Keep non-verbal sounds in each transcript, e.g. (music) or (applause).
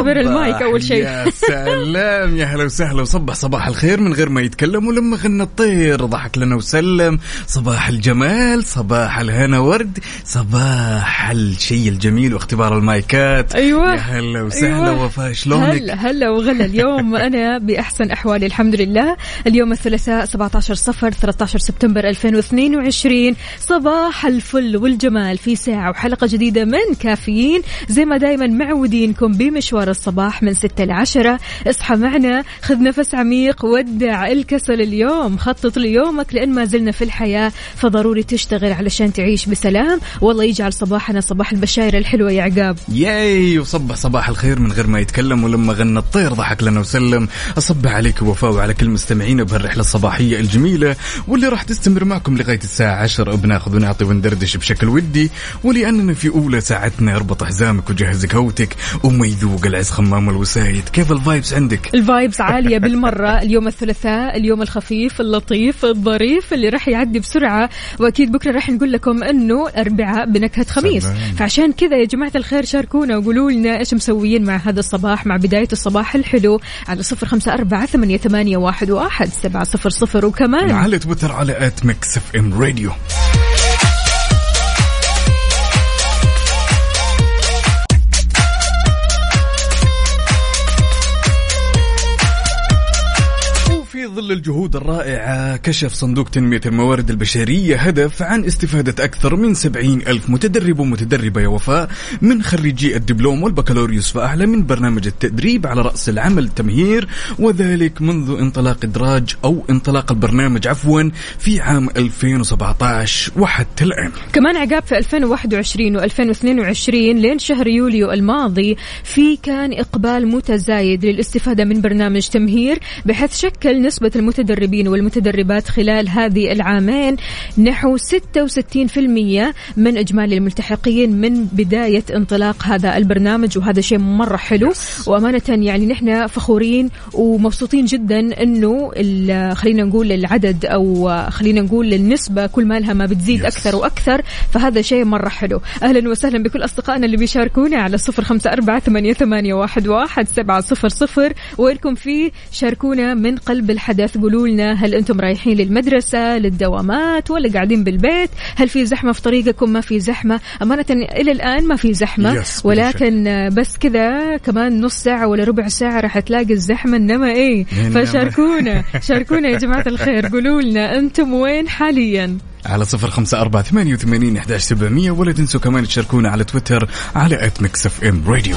نختبر المايك أول شيء. يا (laughs) سلام يا هلا وسهلا وصبح صباح الخير من غير ما يتكلم ولما غنى الطير. ضحك لنا وسلم. صباح الجمال صباح الهنا ورد صباح الشيء الجميل واختبار المايكات. أيوة. يا هلا وسهلا أيوة. وفاء شلونك؟ هلا هلا وغلا. اليوم (laughs) أنا بأحسن أحوالي الحمد لله. اليوم الثلاثاء 17 صفر 13 سبتمبر 2022 صباح الفل والجمال في ساعة وحلقة جديدة من كافيين. زي ما دائما معودينكم بمشوار الصباح من 6 ل 10 اصحى معنا خذ نفس عميق ودع الكسل اليوم. خطط ليومك لأن ما زلنا في الحياة فضروري تشتغل علشان تعيش بسلام. والله يجعل صباحنا صباح البشاير الحلوة يا عقاب. ياي وصبح صباح الخير من غير ما يتكلم ولما غنى الطير ضحك لنا وسلم. اصبح عليك وفاء وعلى كل مستمعينا بهالرحلة الصباحية الجميلة. واللي راح تستمر معكم لغاية الساعة 10 بناخذ ونعطي وندردش بشكل ودي. ولأننا في أولى ساعتنا اربط حزامك وجهز كوبك وما يذوق العز خمام الوسايد. كيف ال vibes عندك؟ ال vibes عالية بالمرة. (laughs) اليوم الثلاثاء اليوم الخفيف اللطيف الظريف اللي راح يعدي بسرعة. وأكيد بكرة راح نقول لكم أنه أربعاء بنكهة خميس. سلام. فعشان كذا يا جماعة الخير شاركونا وقولوا لنا إيش مسويين مع هذا الصباح مع بداية الصباح الحلو. على صفر خمسة أربعة ثمانية, ثمانية واحد, واحد سبعة صفر صفر. وكمان على تويتر على at Mix FM Radio ظل الجهود الرائعة كشف صندوق تنمية الموارد البشرية هدف عن استفادة أكثر من 70 ألف متدرب ومتدربة يا وفاء من خريجي الدبلوم والبكالوريوس فأعلى من برنامج التدريب على رأس العمل التمهير وذلك منذ انطلاق إدراج أو انطلاق البرنامج عفوا في عام 2017 وحتى الآن. كمان عقاب في 2021 و2022 لين شهر يوليو الماضي في كان إقبال متزايد للاستفادة من برنامج تمهير بحيث شكل نسبة المتدربين والمتدربات خلال هذه العامين نحو 66% من إجمالي الملتحقين من بداية انطلاق هذا البرنامج وهذا شيء مرة حلو. وأمانة يعني نحن فخورين ومبسوطين جدا أنه خلينا نقول العدد أو خلينا نقول النسبة كل ما لها ما بتزيد. أكثر وأكثر فهذا شيء مرة حلو. أهلا وسهلا بكل أصدقائنا اللي بيشاركونا على صفر خمسة أربعة ثمانية, واحد, واحد سبعة صفر صفر. وينكم فيه شاركونا من قلب الحدث. قولوا لنا هل أنتم رايحين للمدرسة للدوامات ولا قاعدين بالبيت؟ هل في زحمة في طريقكم؟ ما في زحمة. أمانة إلى الآن ما في زحمة. Yes, ولكن بس كذا كمان نص ساعة ولا ربع ساعة راح تلاقي الزحمة إنما إيه؟ إنما. فشاركونا. (laughs) شاركونا يا جماعة الخير. قولوا لنا أنتم وين حاليا؟ على صفر خمسة أربعة ثمانية وثمانين أحداش سبعمية. ولا تنسوا كمان تشاركونا على تويتر على at Mix FM Radio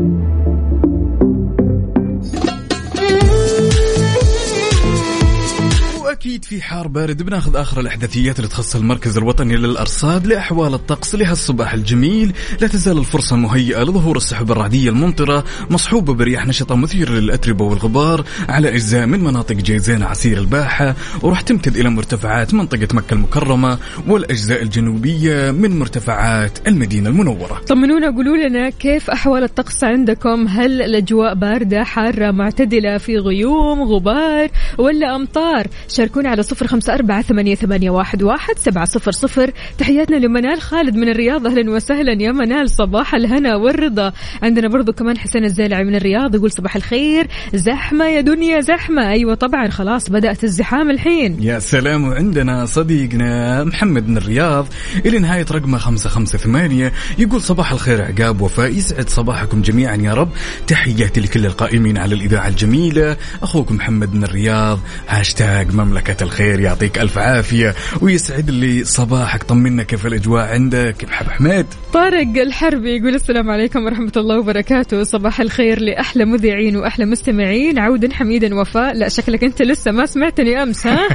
واكيد في حار بارد بناخذ آخر الأحداثيات اللي تخص المركز الوطني للأرصاد لأحوال الطقس لهالصباح الجميل لا تزال الفرصة مهيئة لظهور السحب الرعدية الممطرة مصحوبة برياح نشطة مثيرة للأتربة والغبار على أجزاء من مناطق جيزان عسير الباحة وراح تمتد إلى مرتفعات منطقة مكة المكرمة والأجزاء الجنوبية من مرتفعات المدينة المنورة. طمنونا قولوا لنا كيف أحوال الطقس عندكم؟ هل الأجواء باردة حارة معتدلة في غيوم غبار ولا أمطار؟ شاركونا على صفر خمسة أربعة ثمانية, ثمانية واحد, واحد سبعة صفر صفر. تحياتنا لمنال خالد من الرياض. أهلا وسهلا يا منال. صباح الهنا والرضا. عندنا برضو كمان حسين الزيلعي من الرياض يقول صباح الخير. زحمة يا دنيا زحمة. أيوة طبعا. خلاص بدأت الزحام الحين. يا سلام. وعندنا صديقنا محمد من الرياض. إلى نهاية رقمه 558 يقول صباح الخير عقاب وفاء يسعد صباحكم جميعا يا رب. تحياتي لكل القائمين على الإذاعة الجميلة. أخوكم محمد من الرياض. هاشتاج مملكة الخير يعطيك ألف عافية ويسعد لي صباحك. طمنا كيف الأجواء عندك؟ محب حميد طارق الحربي يقول السلام عليكم ورحمة الله وبركاته. صباح الخير لأحلى مذيعين وأحلى مستمعين. عودا حميدا وفاء. لا شكلك أنت لسه ما سمعتني أمس ها؟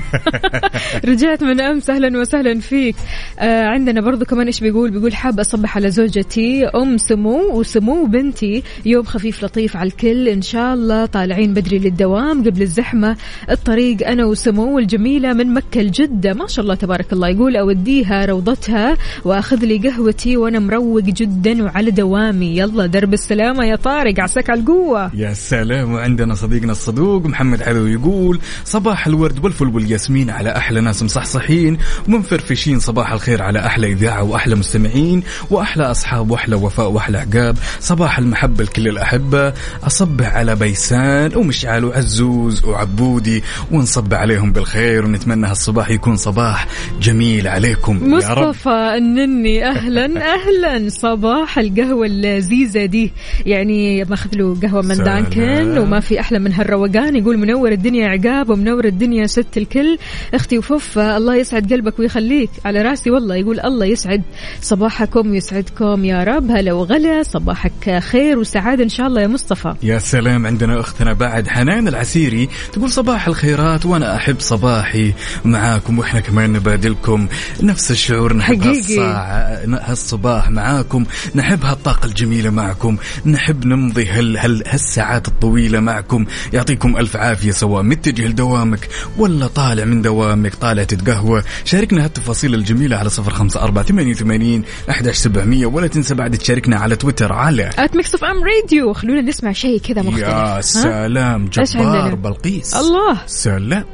(laughs) رجعت من أمس. أهلا وسهلا فيك. آه عندنا برضو كمان إيش بيقول؟ بيقول حاب أصبح على زوجتي. أم سمو وسمو بنتي. يوم خفيف لطيف على الكل. إن شاء الله طالعين بدري للدوام قبل الزحمة. الطريق أنا وسمو الجميلة من مكة لجدة ما شاء الله تبارك الله. يقول أوديها روضتها وأخذ لي قهوتي وأنا مروق جدا وعلى دوامي. يلا درب السلامة يا طارق. عساك على القوة. يا سلام. وعندنا صديقنا الصدوق محمد علو يقول صباح الورد والفل والياسمين على أحلى ناس مصحصحين. ومفرفشين صباح الخير على أحلى إذاعة وأحلى مستمعين وأحلى أصحاب وأحلى وفاء وأحلى عقاب. صباح المحبة لكل الأحبة. اصبح على بيسان ومشعل وعزوز وعبودي ونصب عليهم بالخير. ونتمنى هالصباح يكون صباح جميل عليكم يا رب. مصطفى النني أهلا (laughs) أهلا. صباح القهوة اللذيذة دي. يعني ماخذ له قهوة من. دانكن وما في أحلى من هالروقان. يقول منور الدنيا عقاب ومنور الدنيا ست الكل. أختي وفوفة الله يسعد قلبك ويخليك. على رأسي والله يقول الله يسعد. صباحكم ويسعدكم يا رب. هلا وغلا. صباحك خير وسعادة إن شاء الله يا مصطفى. يا سلام عندنا أختنا بعد حنان العسيري. تقول صباح الخيرات وأنا أحب صباحي معاكم وإحنا كمان نبادلكم نفس الشعور نحب حقيقي. هالساعة هالصباح معاكم نحب هالطاقة الجميلة معكم نحب نمضي هال هال هالساعات الطويلة معكم. يعطيكم ألف عافية سواء متجه لدوامك ولا طالع من دوامك طالع تتقهوى. شاركنا هالتفاصيل الجميلة على صفر خمسة أربعة ثمانية وثمانين أحد سبعمية ولا تنسى بعد تشاركنا على تويتر على at Mix FM Radio خلونا نسمع شيء كذا مختلف. يا؟ سلام؟ جبار بلقيس. الله. سلام.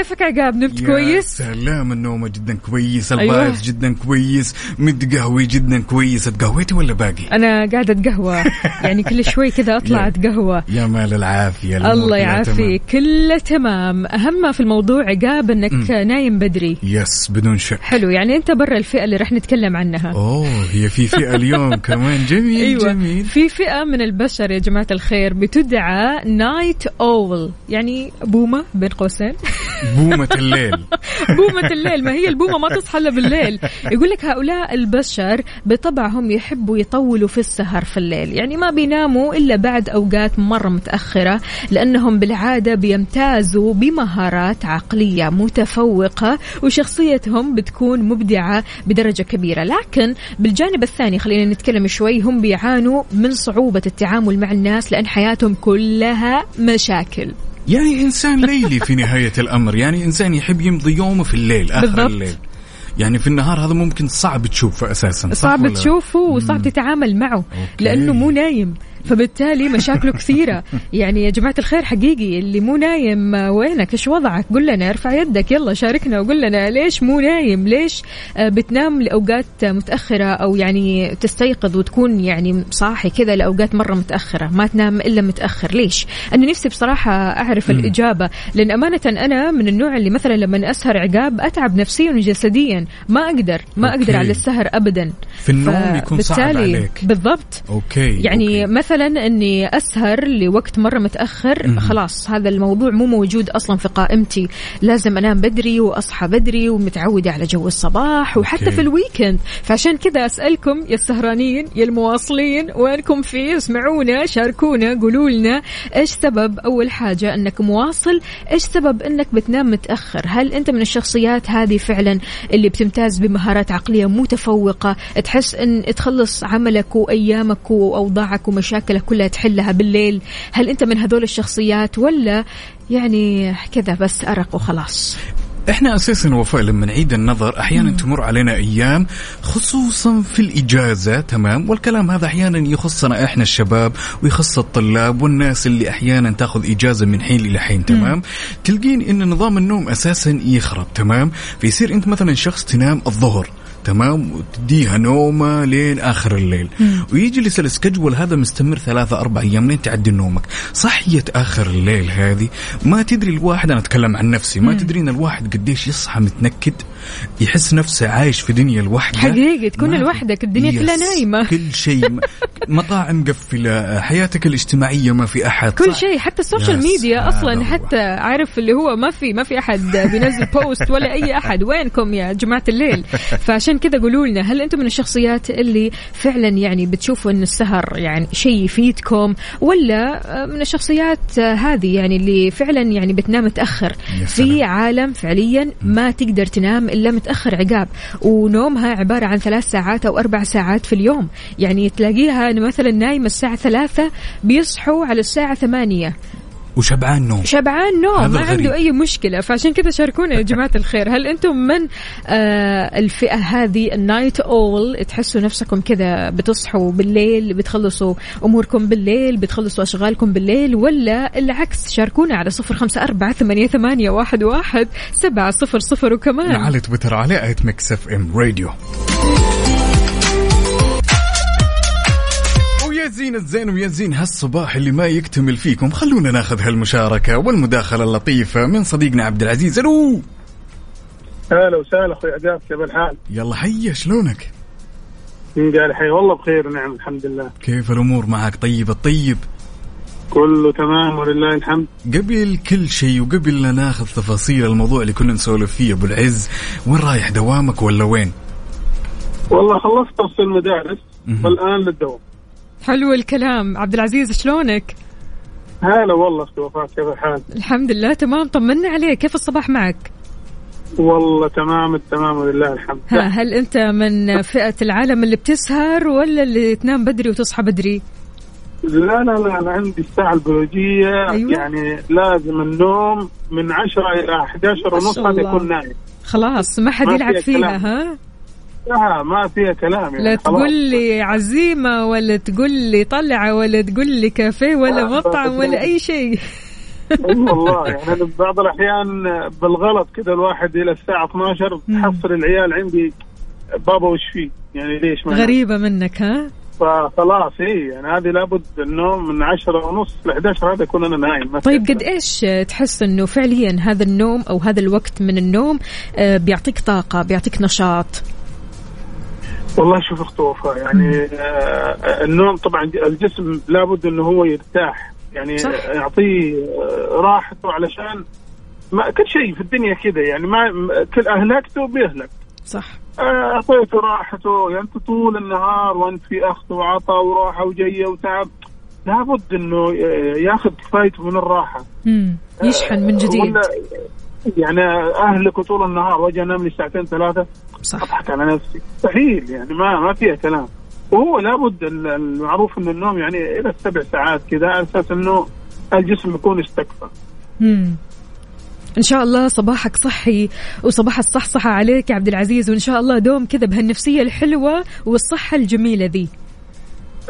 كيفك عقاب؟ نمت يا كويس؟ سلام النومة جدا كويس أيوة. ال vibes جدا كويس متقهوي جدا كويس. اتقهويتي ولا باقي؟ أنا قاعدة أتقهوى. (laughs) يعني كل شوي كذا أطلع أتقهوى. يا مال العافية الأمور الله يعافيك. كله تمام. أهم ما في الموضوع عقاب إنك نايم بدري. yes بدون شك. حلو يعني أنت برا الفئة اللي راح نتكلم عنها. أوه هي في فئة اليوم (laughs) كمان. جميل أيوه. جميل. في فئة من البشر يا جماعة الخير بتدعى night owl يعني بومة بين قوسين. (laughs) بومة الليل. (laughs) بومة الليل. ما هي البومة ما تصحى إلا بالليل. يقول لك هؤلاء البشر بطبعهم يحبوا يطولوا في السهر في الليل. يعني ما بيناموا إلا بعد أوقات مرة متأخرة لأنهم بالعادة بيمتازوا بمهارات عقلية متفوقة وشخصيتهم بتكون مبدعة بدرجة كبيرة. لكن بالجانب الثاني خلينا نتكلم شوي هم بيعانوا من صعوبة التعامل مع الناس لأن حياتهم كلها مشاكل. يعني إنسان ليلي في نهاية الأمر يعني إنسان يحب يمضي يومه في الليل آخر بالضبط. الليل يعني في النهار هذا ممكن صعب تشوفه أساسا صح صعب؟ تشوفه وصعب تتعامل معه okay. لأنه مو نايم فبالتالي مشاكله كثيرة. يعني يا جماعة الخير حقيقي اللي مو نايم آه، وينك؟ إيش وضعك؟ قل لنا ارفع يدك يلا شاركنا وقل لنا ليش مو نايم؟ ليش آه، بتنام لأوقات متأخرة؟ أو يعني تستيقظ وتكون يعني صاحي كذا لأوقات مرة متأخرة ما تنام إلا متأخر. ليش؟ أنا نفسي بصراحة أعرف الإجابة. لأن أمانة أنا من النوع اللي مثلا لما أسهر عقاب أتعب نفسيا وجسديا. ما أقدر ما أقدر okay. على السهر أبدا. في النوم يكون صعب عليك. بالضبط. okay يعني okay. مثلا إني أسهر لوقت مرة متأخر خلاص هذا الموضوع مو موجود أصلا في قائمتي. لازم أنام بدري وأصحى بدري ومتعودة على جو الصباح وحتى okay. في ال weekend. فعشان كذا أسألكم يا السهرانين يا المواصلين وينكم في؟ اسمعونا شاركونا قولوا لنا إيش سبب أول حاجة إنك مواصل؟ إيش سبب إنك بتنام متأخر؟ هل أنت من الشخصيات هذه فعلا اللي بتمتاز بمهارات عقلية متفوقة تحس إن تخلص عملك وأيامك وأوضاعك ومشاكلك كلها تحلها بالليل. هل أنت من هذول الشخصيات ولا يعني كذا بس أرق وخلاص؟ إحنا أساسا وفاء لما نعيد النظر أحيانا تمر علينا أيام خصوصا في الإجازة تمام؟ والكلام هذا أحيانا يخصنا إحنا الشباب ويخص الطلاب والناس اللي أحيانا تأخذ إجازة من حين إلى حين تمام؟ تلقين إن نظام النوم أساسا يخرب تمام؟ فيصير أنت مثلا شخص تنام الظهر. تمام؟ وتديها نومة لين آخر الليل. ويجلس السكجول هذا مستمر ثلاثة أربع أيام لين تعدي نومك. صحية آخر الليل هذه. ما تدري الواحد أنا أتكلم عن نفسي ما تدري إن الواحد قديش يصحى متنكد يحس نفسه عايش في دنيا لوحده حقيقي تكون لوحدك الدنيا كلها يس، نايمة. كل شيء مطاعم مقفلة حياتك الاجتماعية ما في أحد. كل؟ شيء حتى ال social media هذا أصلا. حتى عارف اللي هو ما في ما في أحد بينزل post ولا أي أحد. وينكم يا جماعة الليل؟ فعشان (laughs) كذا قولوا لنا هل أنتم من الشخصيات اللي فعلا يعني بتشوفوا إن السهر يعني شيء يفيدكم ولا من الشخصيات هذه يعني اللي فعلا يعني بتنام متأخر؟ في. عالم فعليا ما تقدر تنام إلا متأخر عقاب ونومها عبارة عن ثلاث ساعات أو أربع ساعات في اليوم. يعني تلاقيها مثلا نايمه الساعة ثلاثة بيصحوا على الساعة ثمانية. وشبعان نوم. شبعان نوم ما الغريب. عنده أي مشكلة. فعشان كذا شاركونا يا جماعة الخير. هل أنتم من آه الفئة هذه ال night owl تحسوا نفسكم كذا بتصحوا بالليل بتخلصوا أموركم بالليل بتخلصوا أشغالكم بالليل ولا العكس؟ شاركونا على صفر خمسة أربعة ثمانية, ثمانية واحد, واحد سبعة صفر صفر وكمان. على تويتر على at Mix FM Radio. زين الزين ويا زين هالصباح اللي ما يكتمل فيكم. خلونا ناخذ هالمشاركة والمداخلة اللطيفة من صديقنا عبد العزيز. ألو. هلا وسهلا أخوي عقاب كيف الحال؟ يلا حيا شلونك؟ قال حي. والله بخير نعم الحمد لله. كيف الأمور معك؟ طيب الطيب؟ كله تمام ولله الحمد. قبل كل شيء وقبل لا ناخذ تفاصيل الموضوع اللي كنا نسولف فيه أبو العز وين رايح؟ دوامك ولا وين؟ والله خلصت وصل المدارس. والآن للدوام. حلو الكلام عبد العزيز شلونك هلا والله أختي وفاء كيف الحال؟ الحمد لله تمام طمنا عليك كيف الصباح معك والله تمام التمام ولله الحمد ها هل أنت من فئة العالم اللي بتسهر ولا اللي تنام بدري وتصحى بدري لا لا لا أنا عندي الساعة البيولوجية أيوة. يعني لازم النوم من 10 إلى 11 ونص هذا. يكون نايم خلاص ما حد يلعب فيها. ها لا ما فيها كلام يعني لا. تقول لي عزيمة ولا تقول لي طلعة ولا تقول لي كافيه ولا لا، مطعم ولا أي شيء. أي والله (laughs) يعني بعض الأحيان بالغلط كذا الواحد إلى الساعة 12 تحصل العيال عندي بابا وش فيه؟ يعني ليش ما غريبة منك ها؟ فخلاص اي يعني هذه لابد النوم من 10 ونص ل 11 هذا يكون أنا نايم. في طيب. قد إيش تحس أنه فعليا هذا النوم أو هذا الوقت من النوم آه، بيعطيك طاقة بيعطيك نشاط؟ والله شوف أخت وفاء يعني آه النوم طبعا الجسم لابد إنه هو يرتاح يعني صح. يعطيه آه، راحته علشان ما كل شيء في الدنيا كذا يعني ما كل أهلكته بيهلك. صح. آه، أعطيته راحته يعني انت طول النهار وأنت في اخذ وعطاء وراحة وجيه وتعب لابد إنه آه، ياخذ كفايته من الراحة. مم. يشحن من جديد. يعني أهلك طول النهار وأجي أنام لي ساعتين ثلاثة صح. أضحك على نفسي. مستحيل يعني ما ما فيها كلام. وهو لابد ال- المعروف إن النوم يعني إلى السبع ساعات كذا على أساس إنه الجسم يكون استكفى. مم. إن شاء الله صباحك صحي وصباح الصحصحة عليك يا عبد العزيز وإن شاء الله دوم كذا بهالنفسية الحلوة والصحة الجميلة ذي.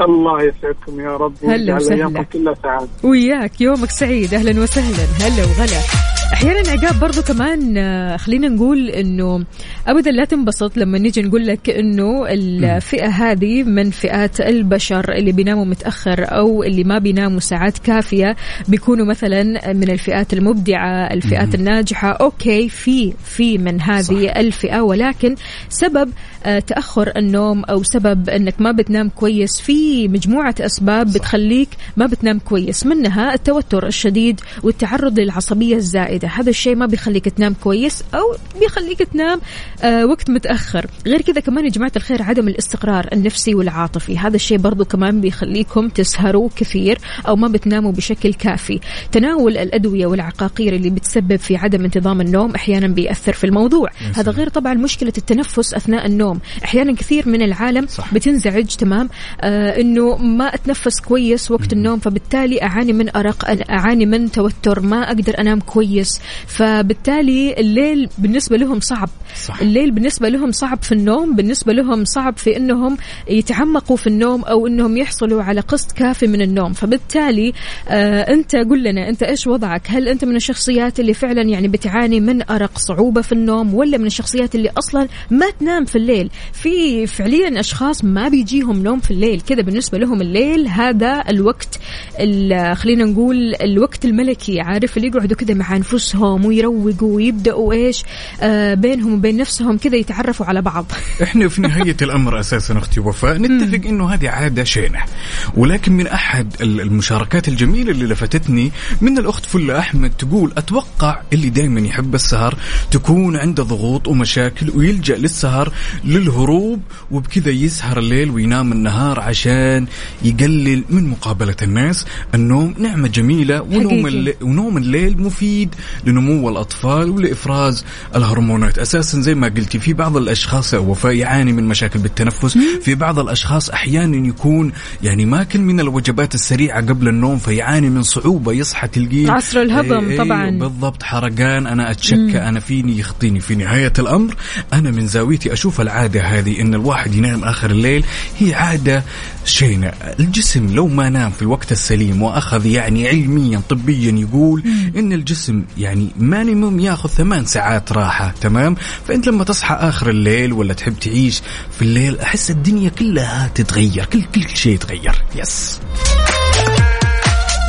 الله يسعدكم يا رب هلا وسهلا. كلها سعادة. وياك يومك سعيد. أهلا وسهلا. هلا وغلا. أحيانا عقاب برضو كمان آه، خلينا نقول إنه أبدا لا تنبسط لما نيجي نقول لك إنه الفئة هذه من فئات البشر اللي بيناموا متأخر أو اللي ما بيناموا ساعات كافية بيكونوا مثلا من الفئات المبدعة الفئات الناجحة. أوكي في في من هذه صح. الفئة ولكن سبب آه، تأخر النوم أو سبب إنك ما بتنام كويس في مجموعة أسباب بتخليك ما بتنام كويس منها التوتر الشديد والتعرض للعصبية الزائدة. هذا الشيء ما بيخليك تنام كويس أو بيخليك تنام آه، وقت متأخر. غير كذا كمان يا جماعة الخير عدم الاستقرار النفسي والعاطفي. هذا الشيء برضو كمان بيخليكم تسهروا كثير أو ما بتناموا بشكل كافي. تناول الأدوية والعقاقير اللي بتسبب في عدم انتظام النوم أحيانا بيأثر في الموضوع. هذا غير طبعا مشكلة التنفس أثناء النوم. أحيانا كثير من العالم صح. بتنزعج تمام؟ آه إنه ما أتنفس كويس وقت النوم فبالتالي أعاني من أرق أعاني من توتر ما أقدر أنام كويس. الناس فبالتالي الليل بالنسبة لهم صعب. صح. الليل بالنسبة لهم صعب في النوم بالنسبة لهم صعب في أنهم يتعمقوا في النوم أو أنهم يحصلوا على قسط كافي من النوم. فبالتالي آه أنت قل لنا أنت إيش وضعك؟ هل أنت من الشخصيات اللي فعلا يعني بتعاني من أرق صعوبة في النوم ولا من الشخصيات اللي أصلا ما تنام في الليل؟ في فعليا أشخاص ما بيجيهم نوم في الليل. كذا بالنسبة لهم الليل هذا الوقت ال- خلينا نقول الوقت الملكي. عارف اللي يقعدوا كذا مع أنفسهم ويروقوا ويبدأوا إيش آه بينهم وبين نفسهم كذا يتعرفوا على بعض. (laughs) إحنا في نهاية الأمر أساسا أختي وفاء نتفق إنه هذه عادة شينة. ولكن من أحد ال- المشاركات الجميلة اللي لفتتني من الأخت فلة أحمد تقول أتوقع اللي دائما يحب السهر تكون عنده ضغوط ومشاكل ويلجأ للسهر للهروب وبكذا يسهر الليل وينام النهار عشان يقلل من مقابلة الناس. النوم نعمة جميلة ونوم. الليل ونوم الليل مفيد لنمو الأطفال ولإفراز الهرمونات. أساسا زي ما قلتي في بعض الأشخاص وفاء يعاني من مشاكل بالتنفس. في بعض الأشخاص أحيانا يكون يعني ماكل من الوجبات السريعة قبل النوم فيعاني من صعوبة يصحى تلقيه عسر الهضم إيه، طبعاً. بالضبط حرقان أنا أتشكى أنا فيني يخطيني. في نهاية الأمر أنا من زاويتي أشوف العادة هذه إن الواحد ينام آخر الليل هي عادة شينة. الجسم لو ما نام في الوقت السليم وأخذ يعني علميا طبيا يقول إن الجسم يعني مانيموم ياخذ ثمان ساعات راحة تمام؟ فأنت لما تصحى آخر الليل ولا تحب تعيش في الليل أحس الدنيا كلها تتغير كل كل شيء يتغير. يس.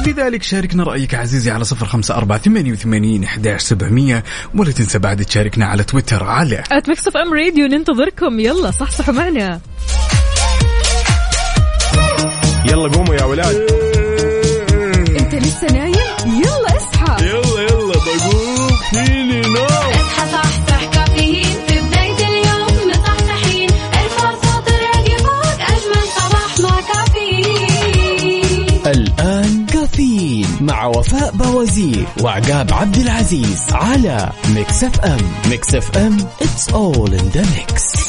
لذلك شاركنا رأيك عزيزي على صفر خمسة أربعة ثمانية وثمانين إحداش سبعمية ولا تنسى بعد تشاركنا على تويتر على at Mix FM Radio ننتظركم. يلا صحصحوا معنا. يلا قوموا يا ولاد. وعقاب عبد العزيز على Mix FM Mix FM it's all in the mix.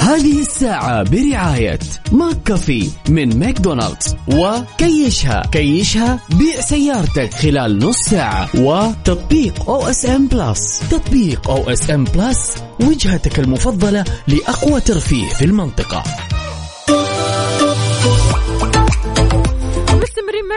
هذه الساعة برعاية McCafé من ماكدونالدز وكيشها كيشها بيع سيارتك خلال نص ساعة وتطبيق OSN Plus تطبيق OSN Plus وجهتك المفضلة لأقوى ترفيه في المنطقة.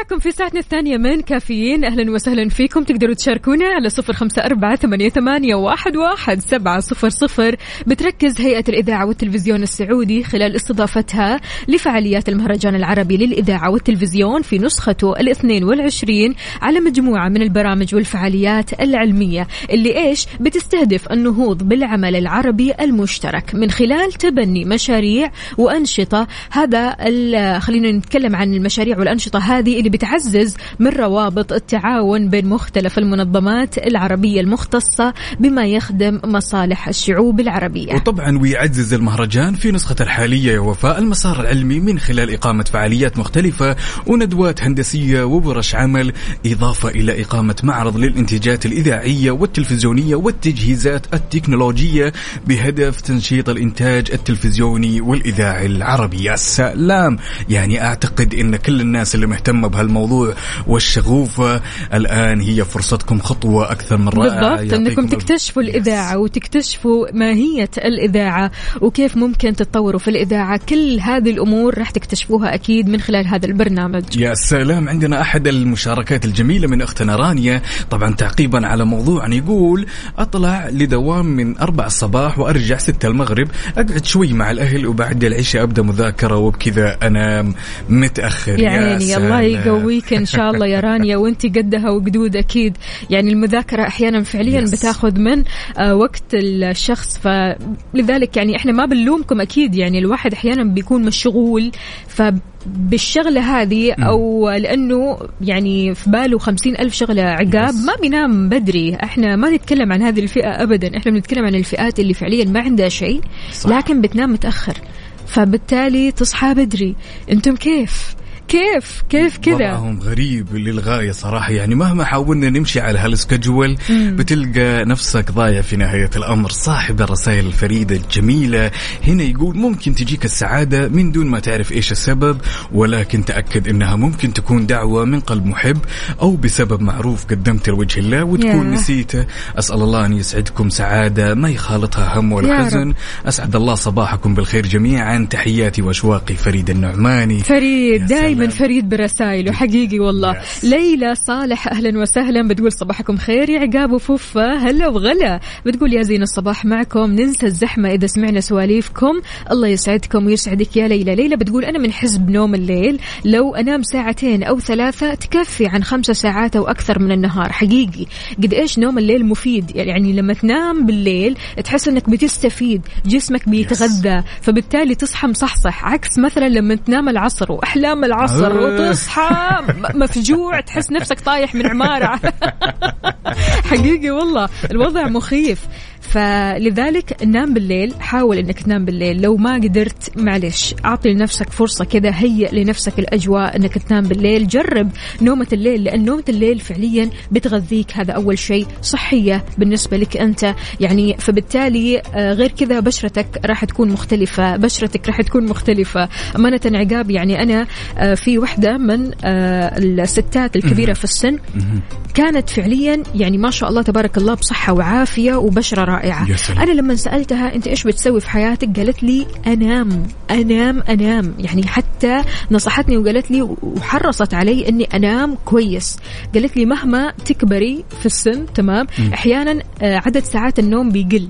معكم في ساعتنا الثانية من كافيين. أهلا وسهلا فيكم. تقدروا تشاركونا على صفر خمسة أربعة ثمانية, واحد, واحد سبعة صفر صفر. بتركز هيئة الإذاعة والتلفزيون السعودي خلال استضافتها لفعاليات المهرجان العربي للإذاعة والتلفزيون في نسخته الاثنين والعشرين على مجموعة من البرامج والفعاليات العلمية اللي إيش؟ بتستهدف النهوض بالعمل العربي المشترك من خلال تبني مشاريع وأنشطة. هذا خلينا نتكلم عن المشاريع والأنشطة هذه اللي بتعزز من روابط التعاون بين مختلف المنظمات العربية المختصة بما يخدم مصالح الشعوب العربية. وطبعا ويعزز المهرجان في نسخته الحالية وفاء المسار العلمي من خلال إقامة فعاليات مختلفة وندوات هندسية وورش عمل إضافة إلى إقامة معرض للإنتاجات الإذاعية والتلفزيونية والتجهيزات التكنولوجية بهدف تنشيط الإنتاج التلفزيوني والإذاعي العربي. يا سلام يعني أعتقد أن كل الناس اللي مهتمة بهالموضوع والشغوفة الآن هي فرصتكم خطوة أكثر من رائعة. بالضبط يعطيكم تكتشفوا الإذاعة وتكتشفوا ماهية الإذاعة وكيف ممكن تتطوروا في الإذاعة. كل هذه الأمور راح تكتشفوها أكيد من خلال هذا البرنامج. يا سلام. عندنا أحد المشاركات الجميلة من أختنا رانيا. طبعا تعقيبا على موضوعنا يقول أطلع لدوام من أربع الصباح وأرجع ستة المغرب. أقعد شوي مع الأهل وبعد العشاء أبدأ مذاكرة وبكذا أنام متأخر. يا يا عيني الله سلام. يقويك ان شاء الله يا رانيا وانت قدها وقدود أكيد. يعني المذاكرة أحيانا فعليا Yes. بتاخذ من آه، وقت الشخص. فلذلك يعني إحنا ما بنلومكم أكيد. يعني الواحد أحيانا بيكون مشغول. فبالشغلة هذه أو لأنه يعني في باله خمسين ألف شغلة عقاب. ما بينام بدري. إحنا ما نتكلم عن هذه الفئة أبدا. إحنا بنتكلم عن الفئات اللي فعليا ما عندها شيء. لكن بتنام متأخر. فبالتالي تصحى بدري. أنتم كيف؟ كيف؟ كيف كذا؟ وضعهم غريب للغاية صراحة. يعني مهما حاولنا نمشي على هالسكجول بتلقى نفسك ضايع في نهاية الأمر. صاحب الرسائل الفريدة الجميلة هنا يقول ممكن تجيك السعادة من دون ما تعرف إيش السبب ولكن تأكد إنها ممكن تكون دعوة من قلب محب أو بسبب معروف قدمته لوجه الله وتكون يا. نسيته. أسأل الله أن يسعدكم سعادة ما يخالطها هم ولا حزن. أسعد الله صباحكم بالخير جميعا. تحياتي وأشواقي فريد النعماني. فريد يا دائما سلام. فريد برسائله حقيقي والله. يس. ليلى صالح أهلا وسهلا. بتقول صباحكم خير يا عقاب وفوفا. هلا وغلا. بتقول يا زين الصباح معكم. ننسى الزحمة إذا سمعنا سواليفكم. الله يسعدكم ويسعدك يا ليلى. ليلى بتقول أنا من حزب نوم الليل. لو أنام ساعتين أو ثلاثة تكفي عن خمسة ساعات أو أكثر من النهار. حقيقي. قد إيش نوم الليل مفيد؟ يعني لما تنام بالليل تحس إنك بتستفيد. جسمك بيتغذى. فبالتالي تصحى مصحصح. عكس مثلا لما تنام العصر وأحلام العصر آه. وتصحى مفجوع تحس نفسك طايح من عمارة (laughs) حقيقي والله الوضع مخيف فلذلك نام بالليل حاول إنك تنام بالليل. لو ما قدرت معلش أعطي لنفسك فرصة كذا هيئ لنفسك الأجواء إنك تنام بالليل. جرب نومة الليل لأن نومة الليل فعليا بتغذيك. هذا أول شيء صحية بالنسبة لك أنت. يعني فبالتالي آه، غير كذا بشرتك راح تكون مختلفة. بشرتك راح تكون مختلفة. أمانة عقاب يعني أنا آه، في وحدة من آه، الستات الكبيرة في السن. كانت فعليا يعني ما شاء الله تبارك الله بصحة وعافية وبشرة رائعة. يا سلام. أنا لما سألتها أنت إيش بتسوي في حياتك؟ قالت لي أنام أنام أنام. يعني حتى نصحتني وقالت لي وحرصت علي أني أنام كويس. قالت لي مهما تكبري في السن تمام أحيانا آه، عدد ساعات النوم بيقل.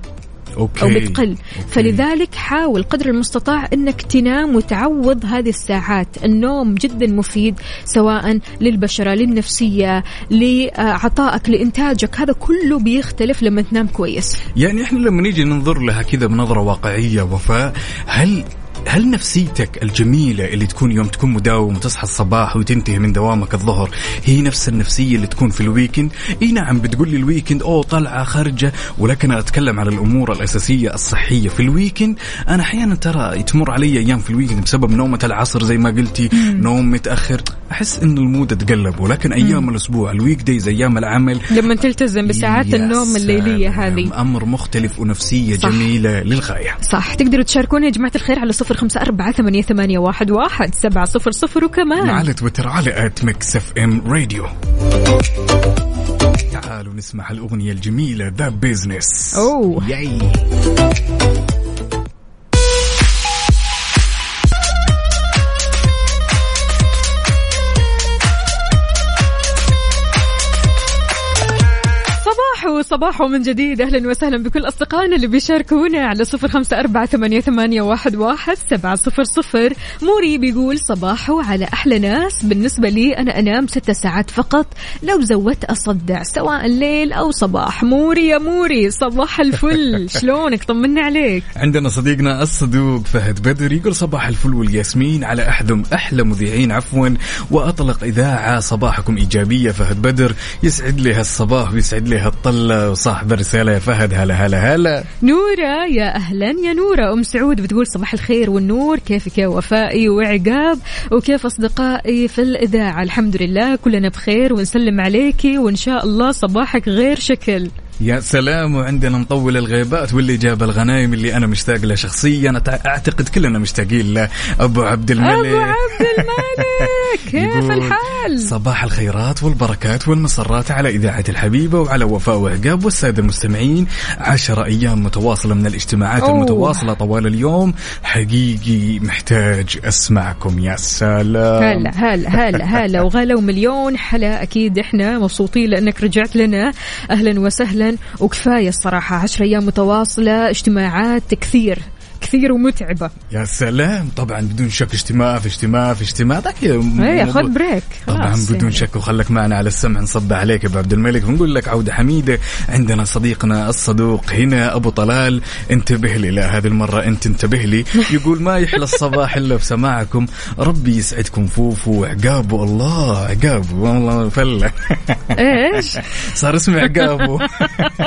okay. أو بتقل okay. فلذلك حاول قدر المستطاع إنك تنام وتعوض هذه الساعات. النوم جدا مفيد سواء للبشرة للنفسية لعطائك لإنتاجك. هذا كله بيختلف لما تنام كويس. يعني إحنا لما نيجي ننظر لها كذا بنظرة واقعية وفاء هل هل نفسيتك الجميلة اللي تكون يوم تكون مداوم وتصحى الصباح وتنتهي من دوامك الظهر هي نفس النفسية اللي تكون في ال weekend إي نعم بتقول لي ال weekend أوه طلعة خارجة ولكن أنا أتكلم على الأمور الأساسية الصحية. في ال weekend أنا أحيانا ترى تمر علي أيام في ال weekend بسبب نومة العصر زي ما قلتي نوم متأخر. أحس انه ال mood اتقلب ولكن أيام الأسبوع ال weekdays أيام العمل. لما تلتزم بساعات النوم الليلية سلام. هذه أمر مختلف ونفسية صح. جميلة للغاية. صح. تقدروا تشاركونا يا جماعة الخير على صفر خمسة أربعة ثمانية, ثمانية واحد, واحد سبعة صفر صفر وكمان. على تويتر على at Mix FM Radio تعالوا نسمع الأغنية الجميلة The Business أوه. ياي صباحو صباحو من جديد. أهلا وسهلا بكل أصدقائنا اللي بيشاركونا على صفر خمسة أربعة ثمانية, ثمانية واحد, واحد. سبعة صفر صفر موري بيقول صباحو على أحلى ناس. بالنسبة لي أنا أنام ستة ساعات فقط. لو زودت أصدع سواء الليل أو صباح. موري يا موري صباح الفل. (laughs) شلونك؟ طمنا عليك. عندنا صديقنا الصدوق فهد بدر يقول صباح الفل والياسمين على احدم أحلى مذيعين عفوا. وأطلق إذاعة صباحكم إيجابية فهد بدر. يسعد لي هالصباح ويسعد لي هالطلة. وصاحب الرسالة يا فهد هلا هلا هلا. نورة يا أهلا يا نورة. أم سعود بتقول صباح الخير والنور. كيفك يا وفائي وعقاب؟ وكيف أصدقائي في الإذاعة؟ الحمد لله كلنا بخير ونسلم عليكي وإن شاء الله صباحك غير شكل. يا سلام وعندنا مطول الغيبات واللي جاب الغنايم اللي أنا مشتاق له شخصيا. أعتقد كلنا مشتاقين له. أبو عبد الملك. أبو عبد الملك. (laughs) كيف الحال؟ صباح الخيرات والبركات والمسرات على إذاعة الحبيبة وعلى وفاء وعقاب والسادة المستمعين. عشر أيام متواصلة من الاجتماعات أوه. المتواصلة طوال اليوم. حقيقي محتاج أسمعكم يا سلام. هلا هلا هلا هلا وغلا ومليون. حلا أكيد إحنا مبسوطين لأنك رجعت لنا. أهلا وسهلا. وكفاية الصراحة. عشر أيام متواصلة اجتماعات كثير كثير ومتعبة. يا سلام. طبعا بدون شك اجتماع في اجتماع في اجتماع. طيب إيه موضوع- خذ بريك. طبعا بدون. شك وخلك معنا على السمع. نصب عليك أبو عبد الملك. ونقول لك عودة حميدة. عندنا صديقنا الصدوق هنا أبو طلال. انتبه لي. لا هذه المرة أنت انتبه لي. (laughs) يقول ما يحلى الصباح إلا بسماعكم. ربي يسعدكم فوفو. وعقابو الله عقابو. والله فلة. (laughs) إيش؟ صار اسمي عقابو.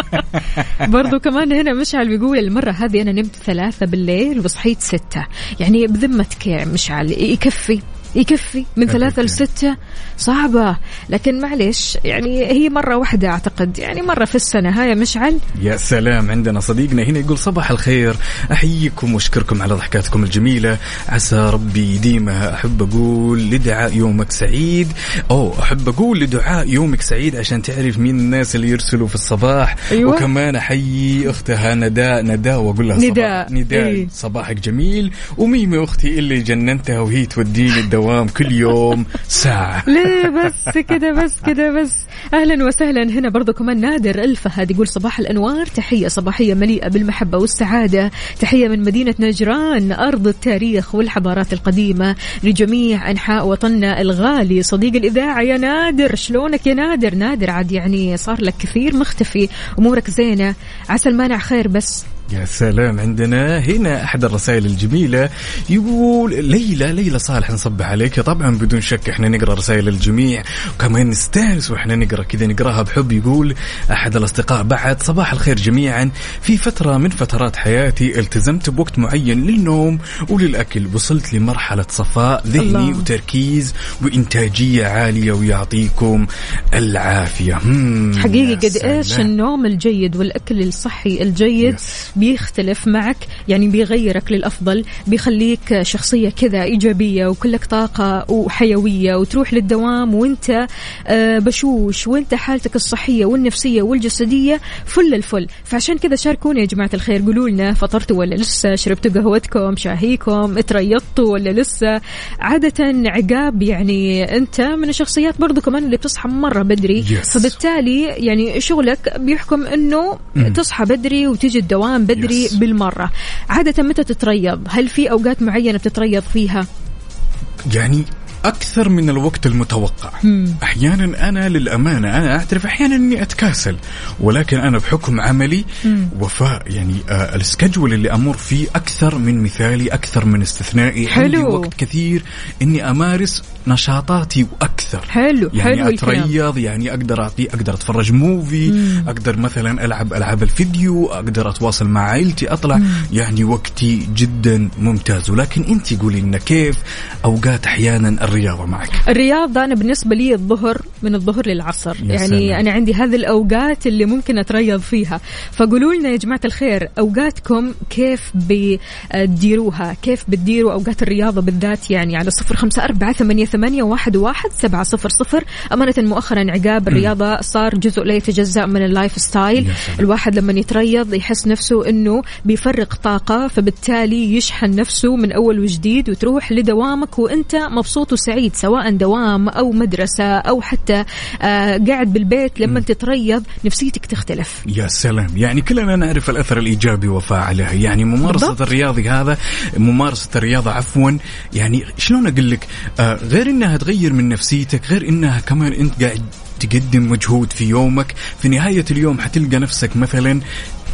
(laughs) برضو كمان هنا مشعل بيقول المرة هذه أنا نمت ثلاثة بالليل. وصحيت ستة. يعني بذمتك يا مشعل يكفي. يكفي من ثلاثة. لستة. صعبة. لكن معلش يعني هي مرة واحدة أعتقد. يعني مرة في السنة. هاي مشعل. يا سلام عندنا صديقنا. هنا يقول صباح الخير. أحييكم وأشكركم على ضحكاتكم الجميلة. عسى ربي يديمها أحب أقول لدعاء يومك سعيد. أو أحب أقول لدعاء يومك سعيد عشان تعرف مين الناس اللي يرسلوا في الصباح. أيوة. وكمان أحيي أختها نداء نداء وأقول لها نداء. صباح نداء. إيه. صباحك جميل. وميمي أختي اللي جننتها وهي توديني الدوام كل يوم ساعة. (laughs) ليه بس كده بس كده بس. أهلا وسهلا. هنا برضو كمان نادر الفهد يقول صباح الأنوار. تحية صباحية مليئة بالمحبة والسعادة. تحية من مدينة نجران أرض التاريخ والحضارات القديمة لجميع أنحاء وطننا الغالي. صديق الإذاعة يا نادر. شلونك يا نادر؟ نادر عاد يعني صار لك كثير مختفي. أمورك زينة. عسى المانع خير بس. يا سلام عندنا. هنا أحد الرسائل الجميلة يقول ليلى ليلى صالح نصبح عليك. طبعا بدون شك إحنا نقرأ رسائل الجميع. وكمان نستانس وإحنا نقرأ كذا نقرأها بحب. يقول أحد الأصدقاء بعد صباح الخير جميعا. في فترة من فترات حياتي التزمت بوقت معين للنوم وللأكل. وصلت لمرحلة صفاء ذهني الله. وتركيز وإنتاجية عالية ويعطيكم العافية. حقيقي قد إيش. النوم الجيد والأكل الصحي الجيد يس. بيختلف معك يعني بيغيرك للأفضل بيخليك شخصية كذا إيجابية وكلك طاقة وحيوية وتروح للدوام وانت آه، بشوش وانت حالتك الصحية والنفسية والجسدية فل الفل. فعشان كذا شاركونا يا جماعة الخير قولوا لنا فطرتوا ولا لسه شربتوا قهوتكم شاهيكم تريضتوا ولا لسه. عادة عقاب يعني انت من الشخصيات برضو كمان اللي بتصحى مرة بدري. Yes. فبالتالي يعني شغلك بيحكم إنه تصحى بدري وتيجي الدوام بدري Yes. بالمرة. عادة متى تتريض؟ هل في أوقات معينة بتتريض فيها؟ يعني أكثر من الوقت المتوقع. أحيانا أنا للأمانة أنا أعترف أحيانا إني أتكاسل ولكن أنا بحكم عملي وفاء يعني آه السكجول اللي أمر فيه أكثر من مثالي أكثر من استثنائي. حلو. عندي وقت كثير إني أمارس نشاطاتي وأكثر حلو يعني حلو الكلام. أتريض يعني أقدر أعطي أقدر أتفرج موفي أقدر مثلا ألعب ألعاب الفيديو أقدر أتواصل مع عائلتي أطلع. يعني وقتي جدا ممتاز. ولكن انت قولي لنا كيف أوقات أحيانا الرياضة معك. الرياضة أنا بالنسبة لي الظهر من الظهر للعصر. يعني سلام. أنا عندي هذه الأوقات اللي ممكن أتريض فيها. فقولوا لنا يا جماعة الخير أوقاتكم كيف بتديروها؟ كيف بتديروا أوقات الرياضة بالذات؟ يعني على صفر خمسة أربعة ثمانية, ثمانية واحد, واحد سبعة صفر صفر. أمانة مؤخرا عقاب الرياضة صار جزء لا يتجزأ من ال lifestyle. الواحد لما يتريض يحس نفسه أنه بيفرغ طاقة فبالتالي يشحن نفسه من أول وجديد وتروح لدوامك وأنت مبسوط وسعيد سواء دوام أو مدرسة أو حتى آه قاعد بالبيت لما تتريض نفسيتك تختلف. يا سلام. يعني كلنا نعرف الأثر الإيجابي وفاء عليها يعني ممارسة بالضبط. الرياضي هذا ممارسة الرياضة عفوا. يعني شلون أقول لك؟ آه غير إنها تغير من نفسيتك غير إنها كمان أنت قاعد تقدم مجهود في يومك. في نهاية اليوم حتلقى نفسك مثلا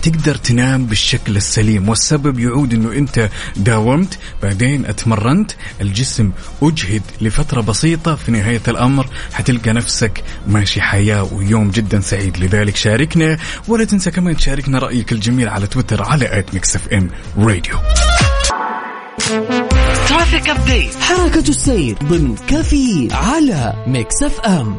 تقدر تنام بالشكل السليم والسبب يعود إنه أنت داومت بعدين أتمرنت الجسم أجهد لفترة بسيطة في نهاية الأمر حتلقى نفسك ماشي حياة ويوم جدا سعيد. لذلك شاركنا ولا تنسى كمان تشاركنا رأيك الجميل على تويتر على at ميكس إف إم راديو. traffic update حركة السير ضمن كفي على ميكس إف إم.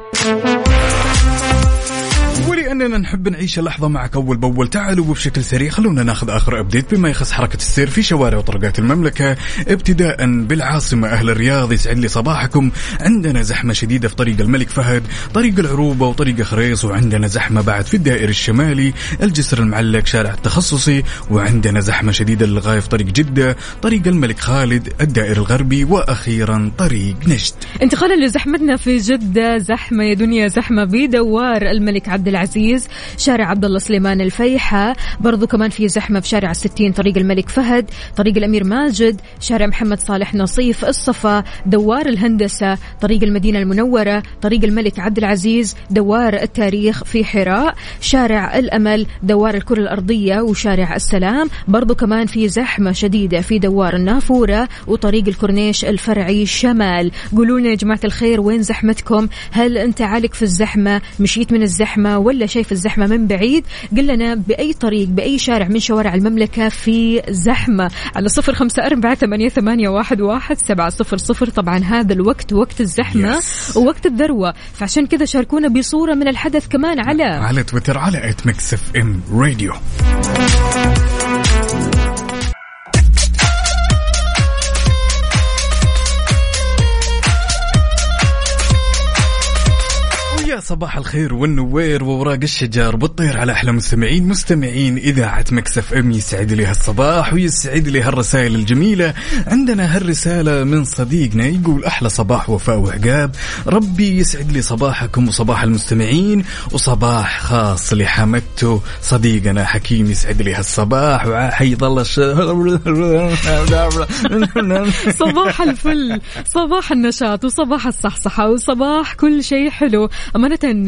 ولاننا نحب نعيش اللحظة معك أول بأول. تعالوا وبشكل سريع خلونا ناخذ آخر update. بما يخص حركة السير في شوارع وطرقات المملكة ابتداء بالعاصمة أهل الرياض يسعد لي صباحكم. عندنا زحمة شديدة في طريق الملك فهد طريق العروبة وطريق خريص وعندنا زحمة بعد في الدائر الشمالي الجسر المعلق شارع التخصصي وعندنا زحمة شديدة للغاية في طريق جدة طريق الملك خالد الدائر الغربي وأخيرا طريق نجد. انتقالا لزحمتنا في جدة زحمة يا دنيا زحمة بدوار الملك عبد العزيز شارع عبد الله سليمان الفيحة برضو كمان في زحمة في شارع الستين طريق الملك فهد طريق الأمير ماجد شارع محمد صالح نصيف الصفا دوار الهندسة طريق المدينة المنورة طريق الملك عبد العزيز دوار التاريخ في حراء شارع الأمل دوار الكرة الأرضية وشارع السلام برضو كمان في زحمة شديدة في دوار النافورة وطريق الكورنيش الفرعي شمال. قولوا لنا يا جماعة الخير وين زحمتكم؟ هل أنت عالق في الزحمة؟ مشيت من الزحمة؟ ولا شايف الزحمة من بعيد؟ قل لنا بأي طريق بأي شارع من شوارع المملكة في زحمة. على صفر خمسة أربعة ثمانية, ثمانية واحد, واحد سبعة صفر صفر. طبعا هذا الوقت وقت الزحمة Yes. ووقت الذروة. فعشان كذا شاركونا بصورة من الحدث كمان على على تويتر على at ميكس اف ام راديو صباح الخير والنوير ووراق الشجر بالطير على أحلى مستمعين مستمعين إذاعة ميكس إف أم يسعد لي هالصباح ويسعد لي هالرسائل الجميلة. عندنا هالرسالة من صديقنا يقول أحلى صباح وفاء وعقاب. ربي يسعد لي صباحكم وصباح المستمعين وصباح خاص لحمدته صديقنا حكيم يسعد لي هالصباح وحيظل الش... (laughs) صباح الفل. صباح النشاط وصباح الصحصحة وصباح كل شيء حلو.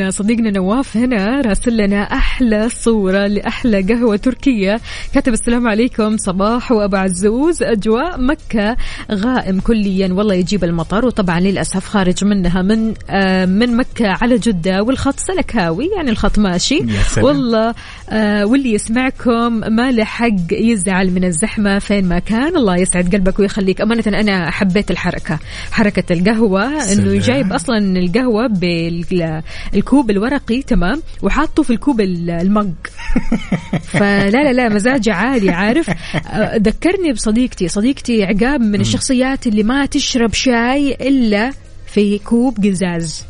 صديقنا نواف هنا راسل لنا أحلى صورة لأحلى قهوة تركية. كاتب السلام عليكم صباح وأبو عزوز. أجواء مكة غائم كليا والله يجيب المطر وطبعا للأسف خارج منها من آه من مكة على جدة والخط سلكاوي يعني الخط ماشي. والله آه واللي يسمعكم ما له حق يزعل من الزحمة فين ما كان. الله يسعد قلبك ويخليك. أمانة أنا حبيت الحركة حركة القهوة سلام. جايب أصلا القهوة بالكوب الورقي تمام؟ وحاطه في الكوب ال- المج. (laughs) فلا لا لا مزاجه عالي عارف؟ آه، ذكرني بصديقتي. صديقتي عقاب من الشخصيات اللي ما تشرب شاي إلا في كوب قزاز.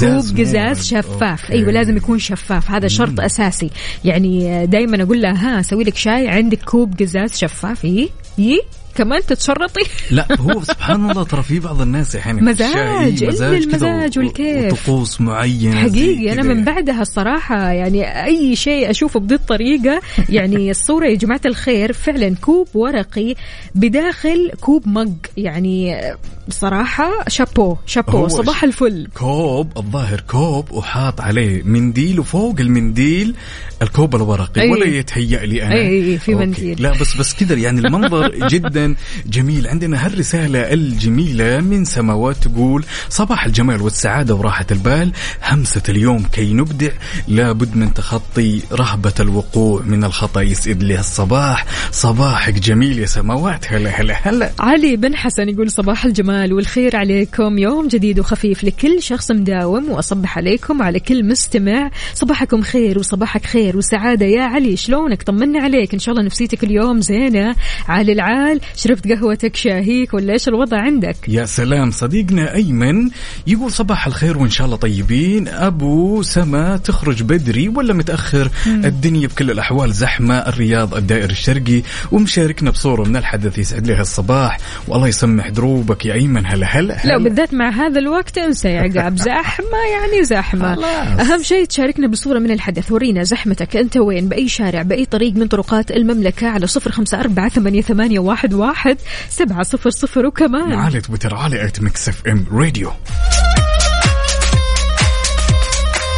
كوب قزاز شفاف. okay. أيوه لازم يكون شفاف. هذا شرط أساسي. يعني دائما أقول لها ها أسوي لك شاي عندك كوب قزاز شفاف. يي يي كمان تتشرطي (laughs) لا هو سبحان الله ترى في بعض الناس يعني مزاج، إلا كذا المزاج والكيف. وطقوس معينة حقيقي أنا. من بعدها الصراحة يعني أي شيء أشوفه بذي الطريقة يعني (laughs) الصورة يا جماعة الخير فعلا كوب ورقي بداخل كوب مج يعني بصراحه شابو شابو صباح الفل كوب الظاهر كوب وحاط عليه منديل وفوق المنديل الكوب الورقي أي. ولا يتهيأ لي أنا أي، أي، في. منديل. لا بس بس كذا يعني المنظر (laughs) جدا جميل. عندنا هالرسالة الجميلة من سماوات تقول صباح الجمال والسعادة وراحة البال. همسة اليوم كي نبدع. لابد من تخطي رهبة الوقوع من الخطأ. يسعد لي الصباح صباحك جميل يا سماوات. هلا هلا هلا. علي بن حسن يقول صباح الجمال والخير عليكم. يوم جديد وخفيف لكل شخص مداوم وأصبح عليكم على كل مستمع. صباحكم خير وصباحك خير وسعادة. يا علي شلونك؟ طمنا عليك. إن شاء الله نفسيتك اليوم زينة. على العال شربت قهوتك شاهيك ولا إيش الوضع عندك؟ يا سلام صديقنا أيمن يقول صباح الخير وإن شاء الله طيبين. أبو سما تخرج بدري ولا متأخر؟ الدنيا بكل الأحوال زحمة الرياض الدائر الشرقي ومشاركنا بصورة من الحدث يسعد لها الصباح. والله يسمح دروبك يا أيمن هلا هلا لا هلا. بالذات مع هذا الوقت انسى يا عقاب. (laughs) زحمة يعني زحمة. خلاص. أهم شيء تشاركنا بصورة من الحدث. ورينا زحمتك أنت وين بأي شارع بأي طريق من طرقات المملكة على صفر خمسة أربعة ثمانية, ثمانية واحد, واحد سبعة صفر صفر وكمان. على تويتر على at ميكس اف ام راديو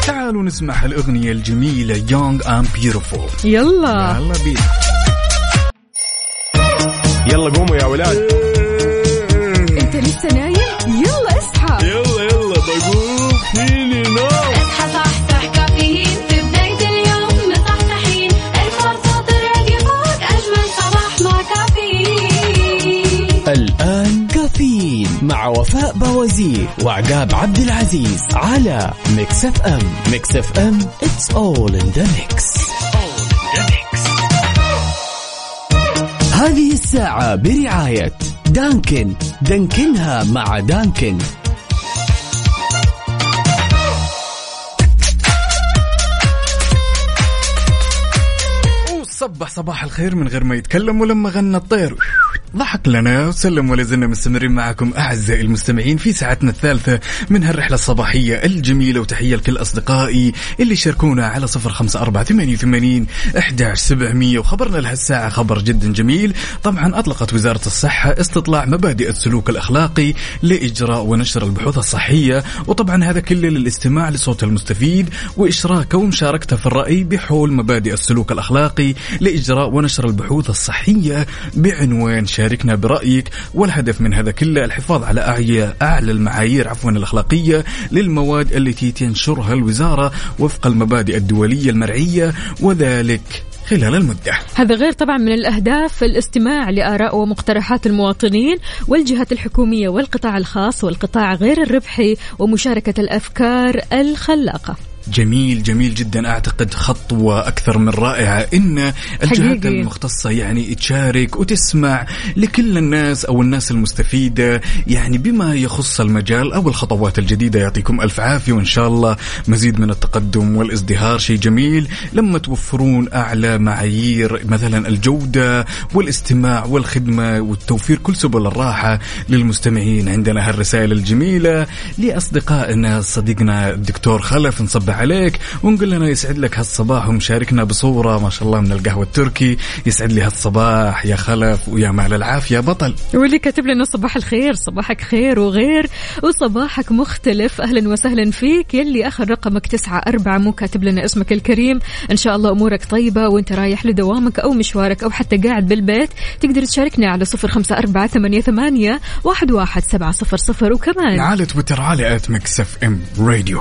تعالوا نسمع الأغنية الجميلة Young and Beautiful يلا. يلا بينا. يلا قوموا يا ولاد. بوازير وعقاب عبد العزيز على ميكس أف أم. ميكس أف أم it's all in the mix. هذه الساعة برعاية دانكن. دانكنها مع دانكن. وصبح صباح الخير من غير ما يتكلم ولما غنى الطير. ضحك لنا وسلم ولا زلنا مستمرين معكم أعزائي المستمعين في ساعتنا الثالثة من هالرحلة الصباحية الجميلة وتحية لكل أصدقائي اللي شاركونا على صفر خمسة أربعة ثمانية وثمانين احداش سبعمئه وخبرنا لهالساعه خبر جدا جميل. طبعا أطلقت وزارة الصحة استطلاع مبادئ السلوك الأخلاقي لإجراء ونشر البحوث الصحية وطبعا هذا كله للاستماع لصوت المستفيد واشراكه ومشاركته في الرأي بحول مبادئ السلوك الأخلاقي لإجراء ونشر البحوث الصحية بعنوان شاركنا برأيك والهدف من هذا كله الحفاظ على أعلى المعايير عفوا الأخلاقية للمواد التي تنشرها الوزارة وفق المبادئ الدولية المرعية وذلك خلال المدة. هذا غير طبعا من الأهداف الاستماع لآراء ومقترحات المواطنين والجهات الحكومية والقطاع الخاص والقطاع غير الربحي ومشاركة الأفكار الخلاقة. جميل جميل جدا. أعتقد خطوه أكثر من رائعة. إن الجهات حقيقي. المختصة يعني تشارك وتسمع لكل الناس أو الناس المستفيدة يعني بما يخص المجال أو الخطوات الجديدة. يعطيكم ألف عافية وإن شاء الله مزيد من التقدم والازدهار. شيء جميل. لما توفرون أعلى معايير مثلا الجودة والاستماع والخدمة والتوفير كل سبل الراحة للمستمعين. عندنا هالرسائل الجميلة لأصدقائنا صديقنا الدكتور خلف. نصبح عليك ونقول لنا يسعد لك هالصباح ومشاركنا بصورة ما شاء الله من القهوة التركي. يسعد لي هالصباح يا خلف ويا معل العافية. بطل. واللي كاتب لنا صباح الخير صباحك خير وغير وصباحك مختلف. أهلا وسهلا فيك. يلي آخر رقمك تسعة أربعة مو كاتب لنا اسمك الكريم. إن شاء الله أمورك طيبة وأنت رايح لدوامك أو مشوارك أو حتى قاعد بالبيت. تقدر تشاركنا على صفر خمسة أربعة ثمانية, ثمانية واحد, واحد سبعة صفر صفر. وكمان على تويتر على at ميكس إف إم راديو.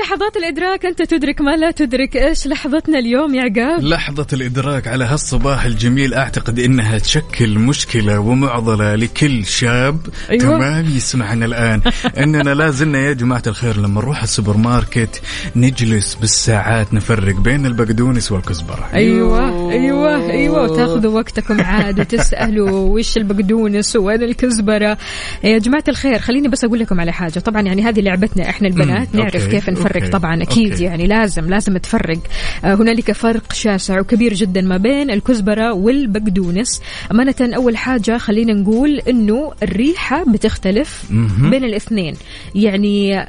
لحظات الإدراك أنت تدرك ما لا تدرك إيش لحظتنا اليوم يا عقاب؟ لحظة الإدراك على هالصباح الجميل أعتقد إنها تشكل مشكلة ومعضلة لكل شاب أيوة. تمام يسمعنا الآن. (laughs) إننا لا زلنا يا جماعة الخير لما نروح السوبر ماركت نجلس بالساعات نفرق بين البقدونس والكزبرة. أيوه أيوه. أيوه وتاخذوا وقتكم عاد وتسألوا وش البقدونس وين الكزبرة. يا جماعة الخير خليني بس أقول لكم على حاجة. طبعا يعني هذه لعبتنا إحنا البنات نعرف كيف نفرق okay، طبعا أكيد okay. يعني لازم لازم تفرق. آه، هنالك فرق شاسع وكبير جدا ما بين الكزبرة والبقدونس. أمانة أول حاجة خلينا نقول إنه الريحة بتختلف مهم. بين الاثنين. يعني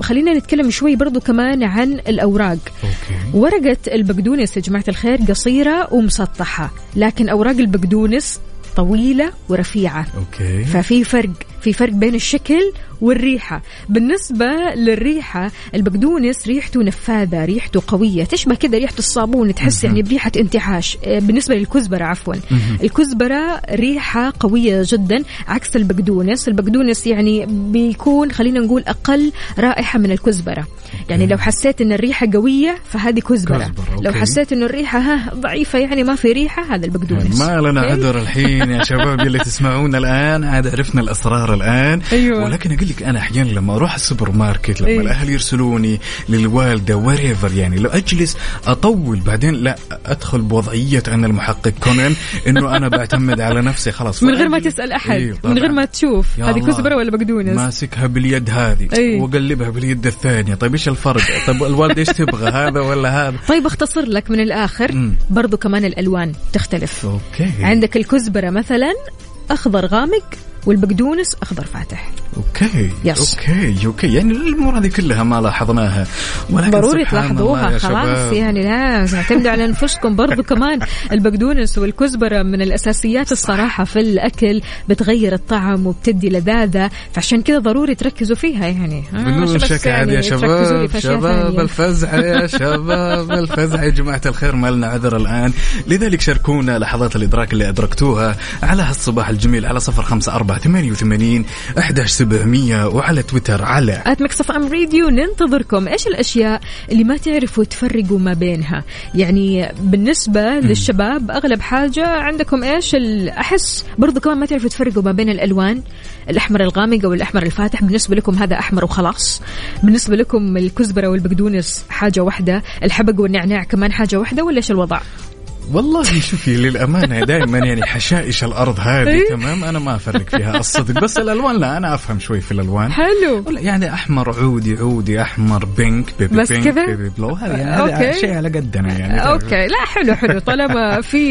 خلينا نتكلم شوي برضو كمان عن الأوراق. okay. ورقة البقدونس يا جماعة الخير قصيرة ومسطحة لكن أوراق البقدونس طويلة ورفيعة. okay. ففي فرق. في فرق بين الشكل والريحة. بالنسبة للريحة البقدونس ريحته نفاذة ريحته قوية. تشبه كذا ريحة الصابون تحس يعني بريحة انتعاش. آه، بالنسبة للكزبرة عفوا. الكزبرة ريحة قوية جدا عكس البقدونس. البقدونس يعني بيكون خلينا نقول أقل رائحة من الكزبرة. يعني لو حسيت إن الريحة قوية فهذه كزبرة, لو. حسيت انه الريحة ها ضعيفة يعني ما في ريحة هذا البقدونس. ما لنا؟ عذر الحين يا شباب اللي تسمعونا الآن. عاد عرفنا الاسرار الآن أيوة. ولكن أقول لك أنا أحيانا لما أروح السوبر ماركت لما أيوة. الأهل يرسلوني للوالدة وريفر يعني لو أجلس أطول بعدين لا أدخل بوضعية أنا المحقق كونان إنه أنا (laughs) بعتمد على نفسي خلاص من غير ما تسأل أحد أيوة من غير. ما تشوف هذه. كزبرة ولا بقدونس ماسكها باليد هذه أي. وأقلبها باليد الثانية طيب إيش الفرق طيب الوالدة إيش تبغى هذا ولا هذا طيب أختصر لك من الآخر مم. برضو كمان الألوان تختلف okay عندك الكزبرة مثلا أخضر غامق والبقدونس أخضر فاتح. okay yes. okay okay. يعني الأمور هذه كلها ما لاحظناها. ولكن ضروري تلاحظوها. خلاص. يعني لازم اعتمدوا على أنفسكم. برضو كمان البقدونس والكزبرة من الأساسيات الصراحة في الأكل بتغير الطعم وبتدي لذاذة. فعشان كذا ضروري تركزوا فيها يعني. آه، بدون شك يعني يا شباب. شباب. الفزع يا (laughs) شباب الفزع. يا جماعة الخير ما لنا عذر الآن. لذلك شاركونا لحظات الإدراك اللي أدركتوها على هالصباح الجميل على صفر خمسة أربعة ثمانية وثمانين أحداش سبعمية وعلى تويتر على at Mix FM Radio ننتظركم. إيش الأشياء اللي ما تعرفوا تفرقوا ما بينها؟ يعني بالنسبة للشباب أغلب حاجة عندكم إيش؟ أحس برضو كمان ما تعرفوا تفرقوا ما بين الألوان. الأحمر الغامق أو الأحمر الفاتح. بالنسبة لكم هذا أحمر وخلاص. بالنسبة لكم الكزبرة والبقدونس حاجة واحدة. الحبق والنعناع كمان حاجة واحدة. ولا إيش الوضع؟ والله شوفي للأمانة دائما يعني حشائش الأرض هذه إيه. تمام أنا ما أفرق فيها الصدق بس الألوان لا أنا أفهم شوي في الألوان حلو يعني أحمر عودي عودي أحمر pink baby بس pink كذا؟ baby blue هذا يعني هذا okay. شيء على قدنا يعني okay لا حلو حلو طالما في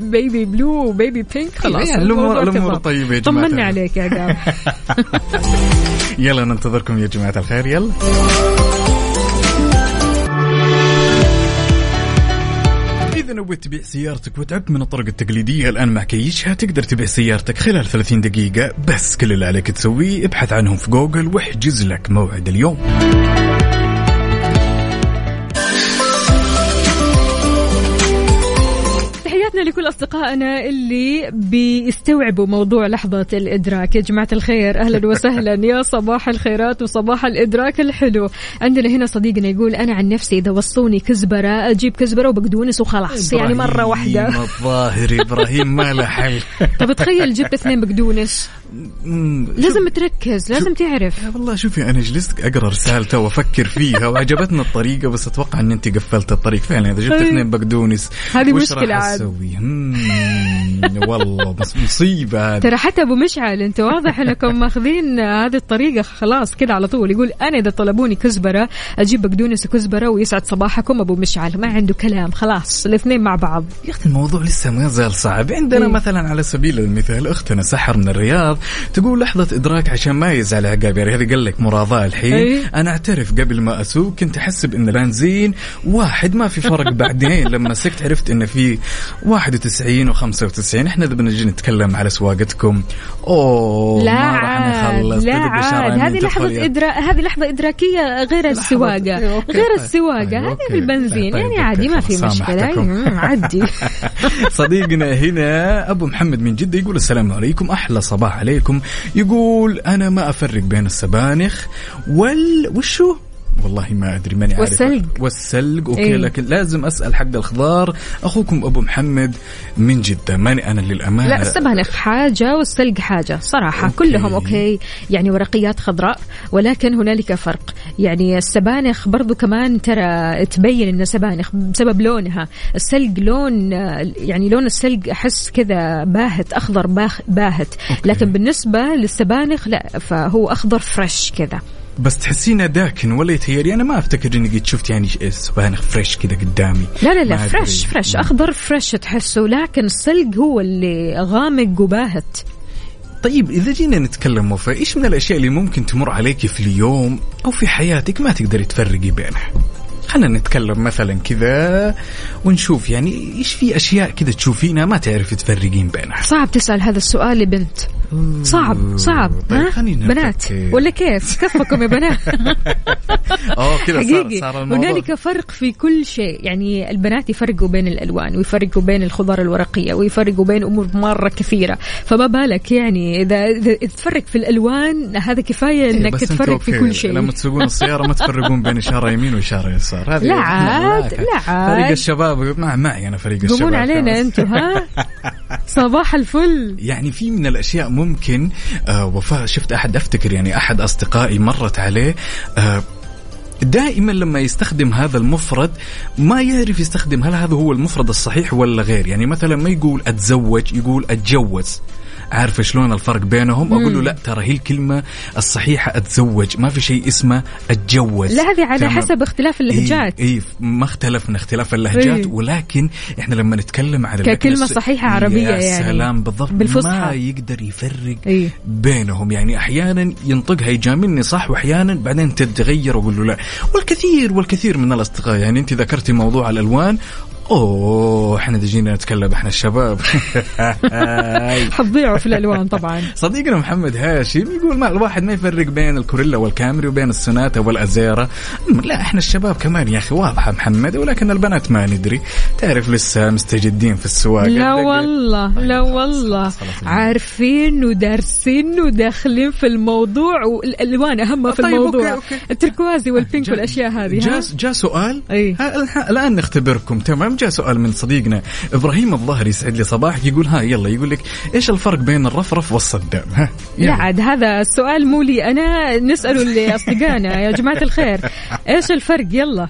baby blue و baby pink خلاص يعني الأمور- الموضوع الأمور تمام. طيبة يا جماعة طمنا. عليك يا عقاب (laughs) يلا ننتظركم يا جماعة الخير يلا إذا نويت تبيع سيارتك وتعبت من الطرق التقليدية الآن مع كيشها تقدر تبيع سيارتك خلال 30 دقيقة. بس كل اللي عليك تسويه ابحث عنهم في جوجل واحجز لك موعد اليوم. تحياتنا لكل أصدقائنا اللي بيستوعبوا موضوع لحظة الإدراك. يا جماعة الخير أهلا وسهلا. (laughs) يا صباح الخيرات وصباح الإدراك الحلو. عندنا هنا صديقنا يقول أنا عن نفسي إذا وصوني كزبرة أجيب كزبرة وبقدونس وخلاص يعني مرة واحدة. إبراهيم (laughs) الظاهر إبراهيم ما له حل. (laughs) طب تخيل جبت اثنين بقدونس. لازم تركز لازم تعرف. يا والله شوفي أنا جلست أقرأ رسالته وأفكر فيها وعجبتني الطريقة بس أتوقع ان انت قفلت الطريق فعلا. إذا جبت أي. اثنين بقدونس هذه مشكلة عاد. والله مص- مصيبة هذه. ترى حتى أبو مشعل أنت واضح إنكم ماخذين هذه الطريقة خلاص كذا على طول. يقول أنا إذا طلبوني كزبرة أجيب بقدونس وكزبره ويسعد صباحكم أبو مشعل. ما عنده كلام خلاص الاثنين مع بعض. يا أخي الموضوع لسه ما زال صعب. عندنا إيه. مثلا على سبيل المثال أختنا سحر من الرياض تقول لحظة إدراك عشان ما يزعل عقابي هذه قال لك مراضاة الحين. إيه. أنا أعترف قبل ما أسوق كنت احسب ان البنزين واحد ما في فرق بعدين. (laughs) لما سكت عرفت إن في 91 و95 إحنا إذا بنجي نتكلم على سواقتكم أوه لا ما راح نخلص. لا عاد. هذه لحظة يد. إدراك هذه لحظة إدراكية غير السواقة. okay، غير طيب. السواقة. طيب، هذه okay. بالبنزين طيب، يعني okay، عادي ما في خلاص، مشكلة. مم، عدي (laughs) صديقنا هنا أبو محمد من جدة يقول السلام عليكم. أحلى صباح عليكم. يقول أنا ما أفرق بين السبانخ وال وشو؟ والله ما أدري ماني عارف والسلق. والسلق okay إيه. لكن لازم أسأل حق الخضار أخوكم أبو محمد من جدة ماني أنا للأمانة لا السبانخ حاجة والسلق حاجة صراحة okay. كلهم okay يعني ورقيات خضراء ولكن هنالك فرق يعني السبانخ برضو كمان ترى تبين إنها سبانخ بسبب لونها السلق لون يعني لون السلق أحس كذا باهت باخ باهت okay. لكن بالنسبة للسبانخ لا فهو أخضر fresh كذا بس تحسينه داكن ولا يتهيألي؟ أنا ما أفتكر إني قد شفت يعني سبانخ fresh كذا قدامي. لا لا لا. fresh فريش أخضر فريش تحسه لكن السلق هو اللي غامق وباهت. طيب إذا جينا نتكلم وفاء إيش من الأشياء اللي ممكن تمر عليك في اليوم أو في حياتك ما تقدري تفرقي بينها؟ خلينا نتكلم مثلا كذا ونشوف يعني إيش في أشياء كذا تشوفينها ما تعرفي تفرقين بينها. صعب تسأل هذا السؤال لبنت صعب صعب طيب ها؟ بنات. ولا كيف؟ كفكم يا بنات؟ (laughs) آه كذا صار, حقيقي. صار هنالك فرق في كل شيء. يعني البنات يفرقوا بين الألوان ويفرقوا بين الخضار الورقية ويفرقوا بين أمور مرة كثيرة. فما بالك يعني اذا إذا تفرق في الألوان هذا كفاية إنك بس أنتوا تفرق في كل شيء. لما تسوقون السيارة ما تفرقون بين إشارة يمين وإشارة يسار. هذه لا عاد، لا عاد. فريق الشباب مع معي أنا فريق الشباب قومون علينا. أنتم ها؟ (laughs) صباح الفل. يعني في من الأشياء ممكن آه وفاء شفت أحد؟ أفتكر يعني أحد أصدقائي مرت عليه آه دائما لما يستخدم هذا المفرد ما يعرف يستخدم هل هذا هو المفرد الصحيح ولا غير. يعني مثلا ما يقول أتزوج يقول أتجوز. عارفه شلون الفرق بينهم أقول له لا ترى هي الكلمة الصحيحة أتزوج ما في شيء اسمه أتجوز لا هذه على. حسب اختلاف اللهجات إيه, إيه ما اختلفنا اختلاف اللهجات إيه. ولكن إحنا لما نتكلم عن ككلمة الس- صحيحة عربية يا يعني. سلام بالضبط بالفصحى. ما يقدر يفرق إيه. بينهم يعني أحيانا ينطقها يجاملني صح وأحيانا بعدين تتغير وأقول له لا والكثير والكثير من الأصدقاء يعني أنت ذكرتي موضوع الألوان أوه إحنا جينا نتكلم إحنا الشباب. (laughs) (laughs) حتضيعوا في الألوان طبعا. صديقنا محمد هاشم يقول ما الواحد ما يفرق بين الكوريلا والكامري وبين السوناتا والأزيرا. لا إحنا الشباب كمان يا أخي واضحة محمد ولكن البنات ما ندري. تعرف لسه مستجدين في السواقة؟ لا والله طيب لا والله. عارفين ودارسين وداخلين في الموضوع والألوان أهم في طيب، الموضوع. okay، okay. التركوازي وال pink جا- والأشياء هذه ها؟ جاء جاء سؤال الآن نختبركم تمام؟ جاء سؤال من صديقنا إبراهيم الظهر يسعد لي صباحك يقول ها يلا يقول لك إيش الفرق بين الرفرف والصدام ها لا. عاد هذا السؤال مو لي أنا نسأله لأصدقائنا يا جماعة الخير. إيش الفرق؟ يلا.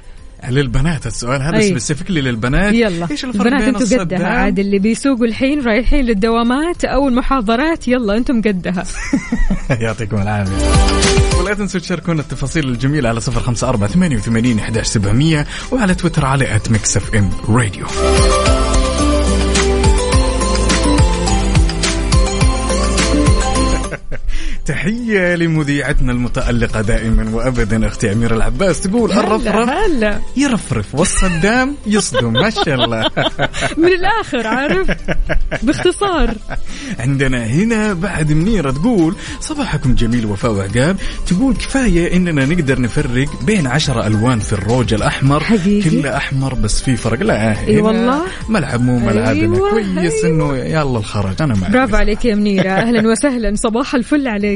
للبنات السؤال هذا. سبيسيفيكلي للبنات. يلا. إيش الفرق البنات بين أنتم قدها. عاد اللي بيسوقوا الحين رايحين للدوامات أو المحاضرات يلا أنتم قدها. (laughs) يعطيكم العافية. ولا تنسوا تشاركونا التفاصيل الجميلة على صفر خمسة أربعة ثمانية وثمانين أحداش سبعمية وعلى تويتر على اف ام راديو تحية لمذيعتنا المتألقة دائما وأبدا أختي أميرة العباس. تقول الرفرف هلا. يرفرف والصدام يصدم. ما شاء الله. (laughs) من الآخر عارف؟ باختصار. عندنا هنا بعد منيرة تقول صباحكم جميل وفاء وعقاب. تقول كفاية إننا نقدر نفرق بين عشرة ألوان في الروج الأحمر. حقيقي؟ كله أحمر بس في فرق. لا هنا والله. ملعب مو ملعبنا أيوة، كويس إنه يلا الخرج. أنا معك برافو عليك يا منيرة. أهلا وسهلا. صباح الفل عليك.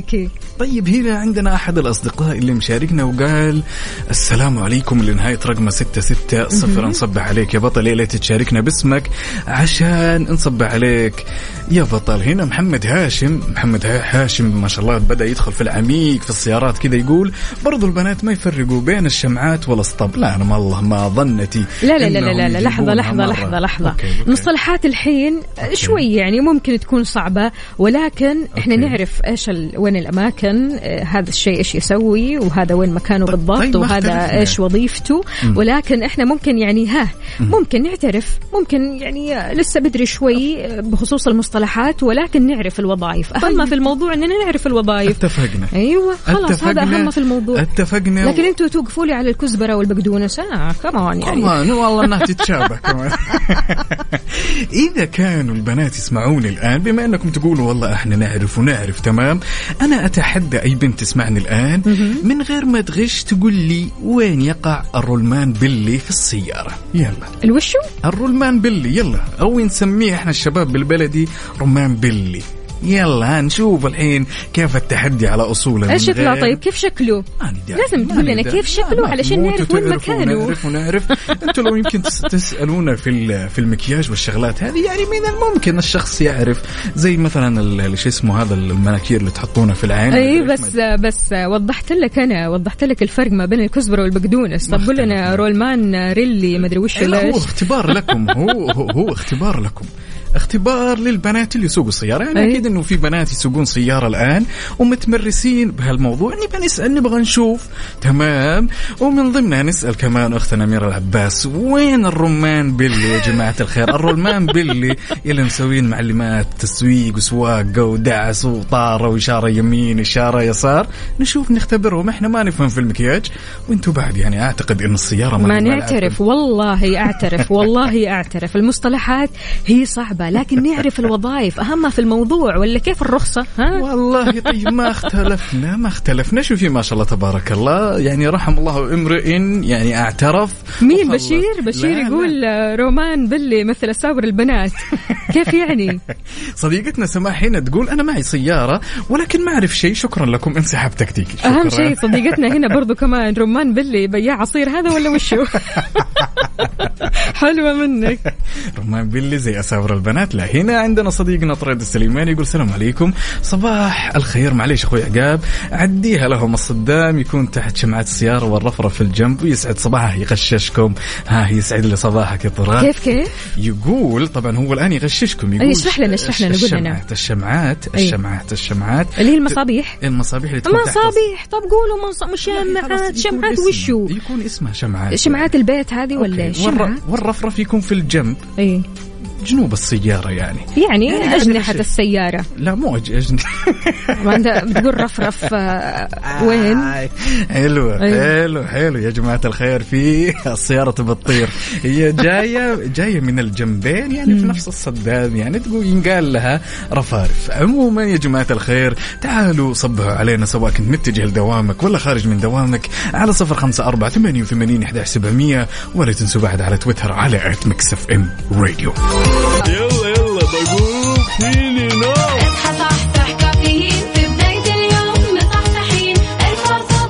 طيب هنا عندنا أحد الأصدقاء اللي مشاركنا وقال السلام عليكم لنهاية رقم ستة ستة صفر نصبح عليك يا بطل يا ليت تشاركنا باسمك عشان نصبح عليك يا بطل هنا محمد هاشم محمد ها- هاشم ما شاء الله بدأ يدخل في العميق في السيارات كذا يقول برضو البنات ما يفرقوا بين الشمعات والاسطب لا أنا والله ما ظنتي لا لا لا لا, لا, لا لحظة يجيبونها لحظة مرة. لحظة لحظة okay، okay. مصطلحات الحين شوي يعني ممكن تكون صعبة ولكن إحنا okay. نعرف إيش ال... وين الأماكن آه، هذا الشيء إيش يسوي وهذا وين مكانه طيب، بالضبط طيب، وهذا اختلفنا. إيش وظيفته. ولكن إحنا ممكن يعني ها ممكن نعترف ممكن يعني آه، لسه بدري شوي آه، بخصوص المصطلحات ولكن نعرف الوظائف. أهم طيب. في الموضوع إننا نعرف الوظائف. اتفقنا. أيوه خلاص هذا اتفقنا. أهم في الموضوع. اتفقنا. لكن أنتوا توقفوا لي على الكزبرة والبقدونس. آه كمان يعني. كمان والله إنها تتشابه (laughs) كمان. إذا كانوا البنات يسمعوني الآن بما أنكم تقولوا والله إحنا نعرف ونعرف تمام؟ أنا أتحدى أي بنت تسمعني الآن من غير ما تغش تقول لي وين يقع الرولمان بيلي في السيارة؟ يلا. الوشو؟ الرولمان بيلي يلا. أو نسميه إحنا الشباب بالبلدي رمان بيلي. يلا نشوف الحين كيف التحدي على اصوله إيش غير- طيب كيف شكله؟ لازم تقول لنا. كيف شكله علشان نعرف وين مكانه. ونعرف ونعرف. أنتوا لو يمكن تس- تسالونا في في المكياج والشغلات هذه يعني من الممكن الشخص يعرف. زي مثلا شو اسمه هذا المناكير اللي تحطونه في العين. اي بس بس وضحت لك أنا وضحت لك الفرق ما بين الكزبرة والبقدونس. طب قول لنا. رولمان ريلي مدري وش لا هو اختبار لكم هو, هو اختبار لكم. اختبار للبنات اللي يسوقوا السيارة. يعني أي. أكيد إنه في بنات يسوقون سيارة الآن ومتمرسين بهالموضوع. نبغى نسأل نبغى نشوف. تمام. ومن ضمنها نسأل كمان أختنا أميرة العباس وين الرمان بيلي يا جماعة الخير؟ الرمان بيلي اللي مسوين معلمات تسويق وسواقه ودعس وطاره وإشارة يمين إشارة يسار. نشوف نختبرهم إحنا ما نفهم في المكياج. وأنتم بعد يعني أعتقد إن السيارة ما ملعبكم. نعترف. والله أعترف. والله أعترف. المصطلحات هي صعبة لكن نعرف الوظائف. أهم في الموضوع ولا كيف الرخصة؟ ها؟ والله طيب ما اختلفنا ما اختلفنا. شوفي ما شاء الله تبارك الله يعني رحم الله امرئ يعني اعترف. مين؟ وخلص. بشير؟ بشير لا، لا. يقول آه، رومان بلي مثل اساور البنات. كيف يعني؟ (laughs) صديقتنا سماح هنا تقول أنا معي سيارة ولكن ما أعرف شيء. شكرا لكم انسحب تكتيكي شكراً. أهم شيء صديقتنا هنا برضو كمان رمان بلي بياع عصير هذا ولا وشو؟ (laughs) حلوة منك. رمان بيلي زي أساور البنات. لا هنا عندنا صديقنا طريد السليماني يقول السلام عليكم. صباح الخير. معليش أخوي عقاب. عديها لهم الصدام. يكون تحت شمعة السيارة والرفرف في الجنب ويسعد صباحه. يغششكم. ها يسعد لي صباحك يا طراد. كيف كيف؟ يقول طبعا هو الآن يغششكم. يقول اشرح لنا- اشرح لنا، قول لنا. الشمعات الشمعات أي. الشمعات الشمعات. اللي هي المصابيح. المصابيح اللي تكون مصابيح طب قولوا مص... يكون شمعات اسمها- وشو؟ يكون اسمها شمعات. شمعات البيت هذه ولا والرفرف يكون في الجنب. إيه جنوب السيارة يعني. يعني يعني أجنحة. السيارة؟ لا مو أج... أجن... (laughs) ما أنت بتقول رفرف آه، وين؟ حلو. حلو حلو يا جماعة الخير. في السيارة تبى تطير هي جاية جاية من الجنبين يعني في نفس الصدام يعني تقول ينقال لها رفارف. عموما يا جماعة الخير تعالوا صبحوا علينا سواء كنت متجه لدوامك ولا خارج من دوامك على صفر خمسة أربعة ثمانية وثمانين ولا تنسوا بعد على تويتر على at Mix FM Radio يلا يلا فيني نو اصحى صحصح كافيين. في بداية اليوم مصحصحين الفرصة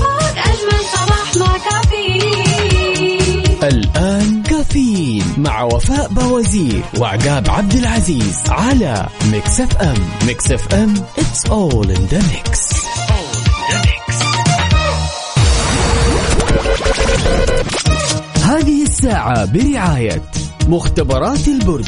فوق أجمل صباح مع كافيين. الآن كافيين مع وفاء بوازير وعقاب عبد العزيز على Mix FM. Mix FM it's all in the mix. هذه الساعة برعاية مختبرات البرج.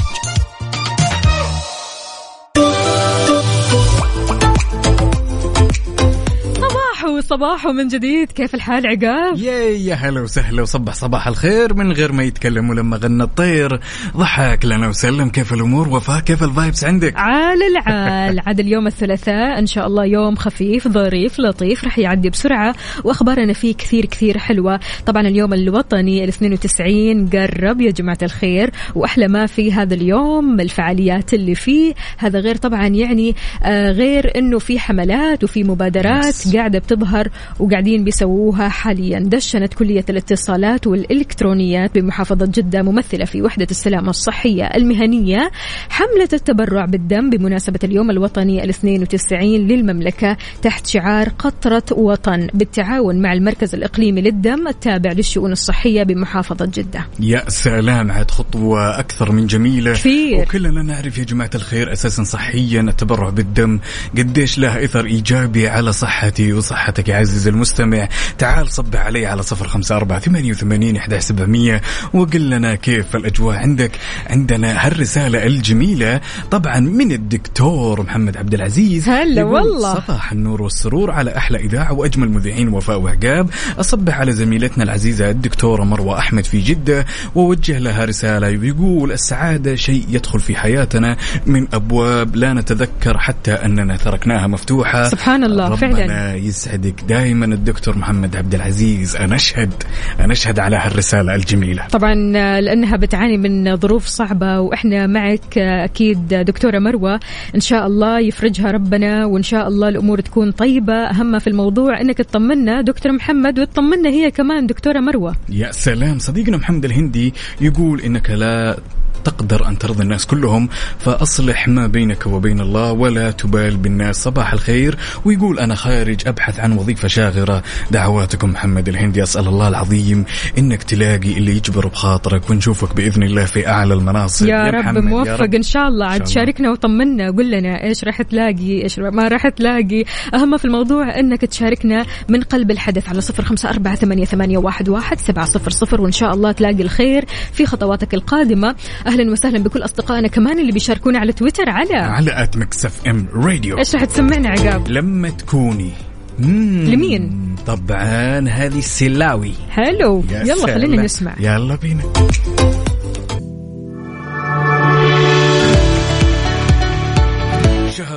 صباحو صباحو من جديد. كيف الحال عقاب؟ يا يا هلا وسهلا وصبح صباح الخير من غير ما يتكلم ولما غنى الطير. ضحك لنا وسلم. كيف الأمور؟ وفاء كيف الفايبس عندك؟ عال العال. عاد اليوم الثلاثاء. إن شاء الله يوم خفيف ظريف لطيف رح يعدي بسرعة. وأخبارنا فيه كثير كثير حلوة. طبعا اليوم الوطني ال 92 قرب يا جماعة الخير. وأحلى ما في هذا اليوم الفعاليات اللي فيه. هذا غير طبعا يعني آه غير إنه في حملات وفي مبادرات. قاعدة بتظهر وقاعدين بيسووها حاليا. دشنت كلية الاتصالات والإلكترونيات بمحافظة جدة ممثلة في وحدة السلامة الصحية المهنية حملة التبرع بالدم بمناسبة اليوم الوطني ال 92 للمملكة تحت شعار قطرة وطن بالتعاون مع المركز الإقليمي للدم التابع للشؤون الصحية بمحافظة جدة. يا سلام عاد خطوة أكثر من جميلة. كثير. وكلنا نعرف يا جماعة الخير أساسا صحيا التبرع بالدم قديش له إثر إيجابي على صحتي وصحتك يا عزيزي المستمع. تعال صب علي على صفر خمسة أربعة ثمانية وثمانين إحدى سبعمية وقل لنا كيف الأجواء عندك. عندنا هالرسالة الجميلة طبعا من الدكتور محمد عبد العزيز. هلا يقول والله. صباح النور والسرور على أحلى إذاعة وأجمل مذيعين وفاء وعقاب. اصبح على زميلتنا العزيزة الدكتورة مروة أحمد في جدة ووجه لها رسالة. ويقول السعادة شيء يدخل في حياتنا من أبواب لا نتذكر حتى أننا تركناها مفتوحة. سبحان الله، ربنا فعلاً. يسعدك. دائما الدكتور محمد عبد العزيز أنا أشهد أنا أشهد على هالرسالة الجميلة. طبعا لأنها بتعاني من ظروف صعبة وإحنا معك أكيد دكتورة مروة. إن شاء الله يفرجها ربنا وإن شاء الله الأمور تكون طيبة. أهم في الموضوع إنك تطمنا دكتور محمد وتطمنا هي كمان دكتورة مروة. يا سلام. صديقنا محمد الهندي يقول إنك لا تقدر أن ترضي الناس كلهم فأصلح ما بينك وبين الله ولا تبال بالناس. صباح الخير. ويقول أنا خارج أبحث عن وظيفة شاغرة. دعواتكم محمد الهندي. أسأل الله العظيم إنك تلاقي اللي يجبر بخاطرك ونشوفك بإذن الله في أعلى المناصب. يا, رب محمد، يا موفق رب. إن شاء الله. عاد إن. شاركنا وطمنا. قول لنا إيش راح تلاقي إيش ما راح تلاقي. أهم في الموضوع إنك تشاركنا من قلب الحدث على صفر أربعة ثمانية, ثمانية واحد, واحد سبعة صفر صفر. وإن شاء الله تلاقي الخير في خطواتك القادمة. أهلا وسهلا بكل أصدقائنا كمان اللي بيشاركونا على تويتر على على at Mix FM Radio. إيش راح تسمعنا عقاب؟ لما تكوني. مم. لمين؟ طبعا هذه السلاوي حلو. يلا سلام. خلينا نسمع. يلا بينا.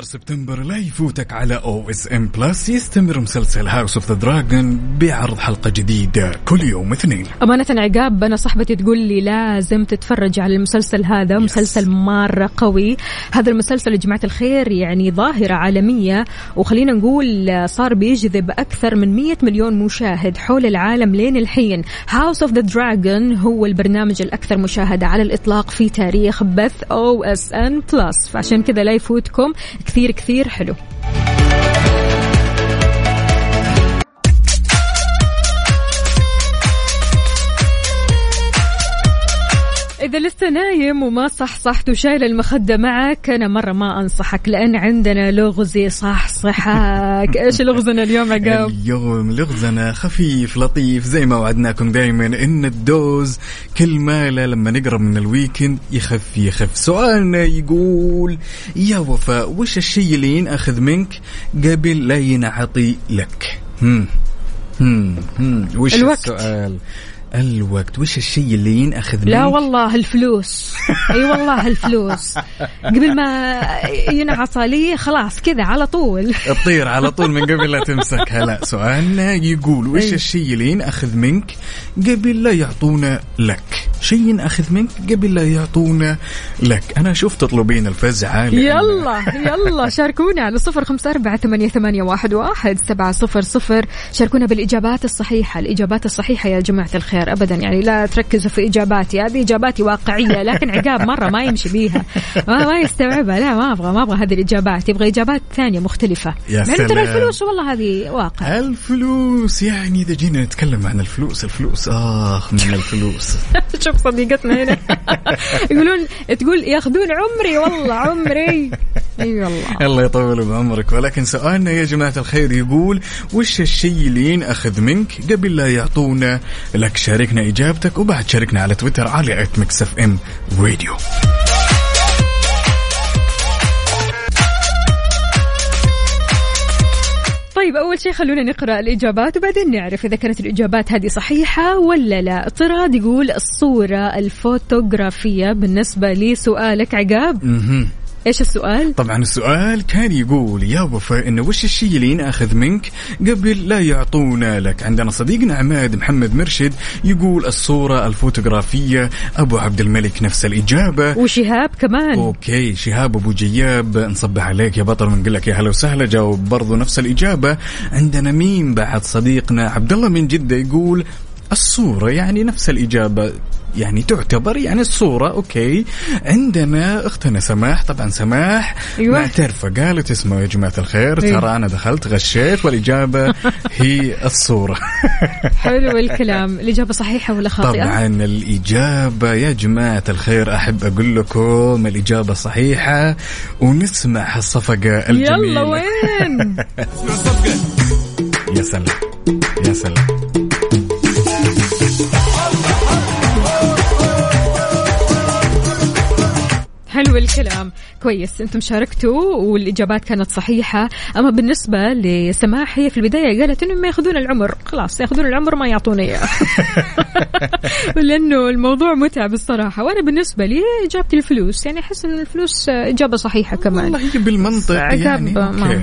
سبتمبر لا يفوتك على OSN Plus يستمر مسلسل House of the Dragon بعرض حلقة جديدة كل يوم اثنين. أمانة عقاب أنا صاحبتي تقول لي لازم تتفرج على المسلسل هذا مسلسل مرة قوي. هذا المسلسل يا جماعة الخير يعني ظاهرة عالمية وخلينا نقول صار بيجذب أكثر من 100 مليون مشاهد حول العالم لين الحين. House of the Dragon هو البرنامج الأكثر مشاهدة على الإطلاق في تاريخ بث OSN Plus فعشان كذا لا يفوتكم كثير كثير حلو. إذا لسه نايم وما صحصحت وشايل المخدة معك أنا مرة ما أنصحك لأن عندنا لغز يصحصحك. (laughs) إيش لغزنا اليوم عقاب؟ اليوم لغزنا خفيف لطيف زي ما وعدناكم دائما إن ال dose كل ما له لما نقرب من ال weekend يخف يخف. سؤالنا يقول يا وفاء وش الشيء اللي ينأخذ منك قبل لا ينعطي لك؟ هم. هم. هم. وش الوقت. السؤال؟ الوقت. وش الشيء اللي ينأخذ منك؟ لا والله الفلوس. (laughs) أي والله الفلوس. قبل ما ينعصى لي خلاص كذا على طول. تطير على طول من قبل لا تمسكها لا (laughs) سؤالنا يقول وش. الشيء اللي ينأخذ منك قبل لا يعطونا لك؟ شيء ينأخذ منك قبل لا يعطونا لك. أنا أشوف تطلبين الفزعة يلا يلا (laughs) شاركونا على صفر خمسة أربعة ثمانية, ثمانية واحد, واحد سبعة صفر صفر. شاركونا بالإجابات الصحيحة. الإجابات الصحيحة يا جماعة الخير. أبدا. يعني لا تركزوا في إجاباتي. هذه إجاباتي واقعية لكن عقاب مرة ما يمشي بيها. ما, ما يستوعبها. لا ما أبغى ما أبغى هذه الإجابات. يبغى إجابات ثانية مختلفة. يا إنه ترى. الفلوس؟ والله هذه واقع. الفلوس يعني إذا جينا نتكلم عن الفلوس الفلوس آخ من الفلوس. (laughs) شوف صديقتنا هنا. يقولون تقول ياخذون عمري. والله عمري. إي والله. الله يطول بعمرك. ولكن سؤالنا يا جماعة الخير يقول وش الشيء اللي ينأخذ منك قبل لا يعطونا لك شاركنا إجابتك وبعد شاركنا على تويتر على at Mix FM Radio طيب طيب أول شيء خلونا نقرأ الإجابات وبعدين نعرف إذا كانت الإجابات هذه صحيحة ولا لا. طراد يقول الصورة الفوتوغرافية بالنسبة لسؤالك عقاب. إيش السؤال؟ طبعا السؤال كان يقول يا وفاء انه وش الشيء اللي يناخذ منك قبل لا يعطونا لك؟ عندنا صديقنا عماد محمد مرشد يقول الصورة الفوتوغرافية أبو عبد الملك نفس الإجابة. وشهاب كمان. أوكي شهاب أبو جياب نصبح عليك يا بطل ونقول لك يا هلا وسهلا جاوب برضو نفس الإجابة. عندنا مين بعد صديقنا عبد الله من جدة يقول الصورة يعني نفس الإجابة يعني تعتبر يعني الصورة أوكي عندنا أختنا سماح طبعا سماح أيوة. معترفة قالت اسمه يا جماعة الخير أيوة. ترى أنا دخلت غشيت والإجابة (laughs) هي الصورة حلو الكلام الإجابة صحيحة ولا خاطئة؟ طبعا الإجابة يا جماعة الخير أحب أقول لكم الإجابة صحيحة ونسمع الصفقة الجميلة يلا وين؟ (laughs) يا سلام يا سلام حلو الكلام كويس. أنتم شاركتوا والإجابات كانت صحيحة. أما بالنسبة لسماح هي في البداية قالت إنهم ما ياخذون العمر. خلاص ياخذون العمر ما يعطونا إياه. (laughs) لأنه الموضوع متعب الصراحة. وأنا بالنسبة لي إجابتي الفلوس. يعني أحس إن الفلوس إجابة صحيحة كمان. والله هي بالمنطق يعني.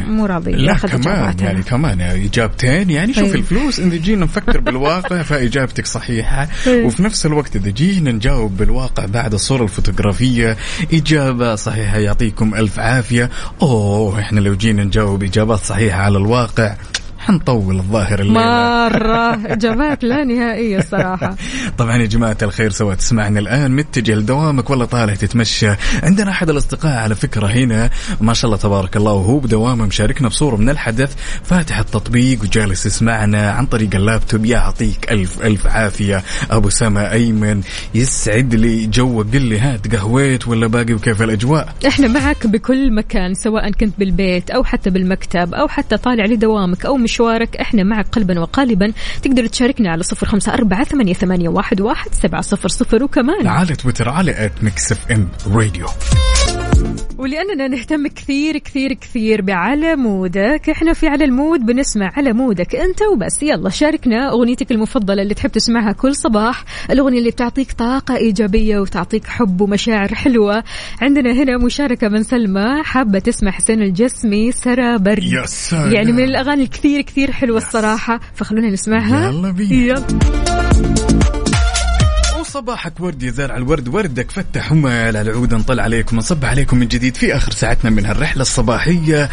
مو راضي لا كمان. يعني كمان يعني إجابتين. يعني شوف طيب. الفلوس إذا جينا نفكر (laughs) بالواقع فإجابتك صحيحة. طيب. وفي نفس الوقت إذا جينا نجاوب بالواقع بعد الصورة الفوتوغرافية إجابة صحيحة يعطيكم ألف عافية. أوه إحنا لو جينا نجاوب إجابات صحيحة على الواقع. حنطول الظاهر الليلة. مرة. (laughs) إجابات لا نهائية الصراحة. (laughs) طبعا يا جماعة الخير سواء تسمعنا الآن متجه لدوامك ولا طالع تتمشى. عندنا أحد الأصدقاء على فكرة هنا. ما شاء الله تبارك الله وهو بدوامه مشاركنا بصورة من الحدث. فاتح التطبيق وجالس يسمعنا عن طريق اللابتوب. يعطيك ألف ألف عافية. أبو سما أيمن يسعد لي جوك قل لي هات قهويت ولا باقي وكيف الأجواء؟ إحنا معك بكل مكان سواء كنت بالبيت أو حتى بالمكتب أو حتى طالع لدوامك أو مشوارك إحنا معك قلبا وقالبا. تقدر تشاركنا على صفر خمسة أربعة ثمانية, ثمانية واحد, واحد سبعة صفر صفر. وكمان على تويتر على at Mix FM Radio ولأننا نهتم كثير كثير كثير بعلى مودك. إحنا في على المود بنسمع على مودك. أنت وبس. يلا شاركنا أغنيتك المفضلة اللي تحب تسمعها كل صباح. الأغنية اللي بتعطيك طاقة إيجابية وتعطيك حب ومشاعر حلوة. عندنا هنا مشاركة من سلمى. حابة تسمع حسين الجسمي سرى برد. يعني من الأغاني الكثير كثير حلوة الصراحة. فخلونا نسمعها. يلا بينا. يلا. وصباحك ورد يا زارع الورد وردك فتح ومال على العود نطل عليكم. نصب عليكم من جديد في آخر ساعتنا من هالرحلة الصباحية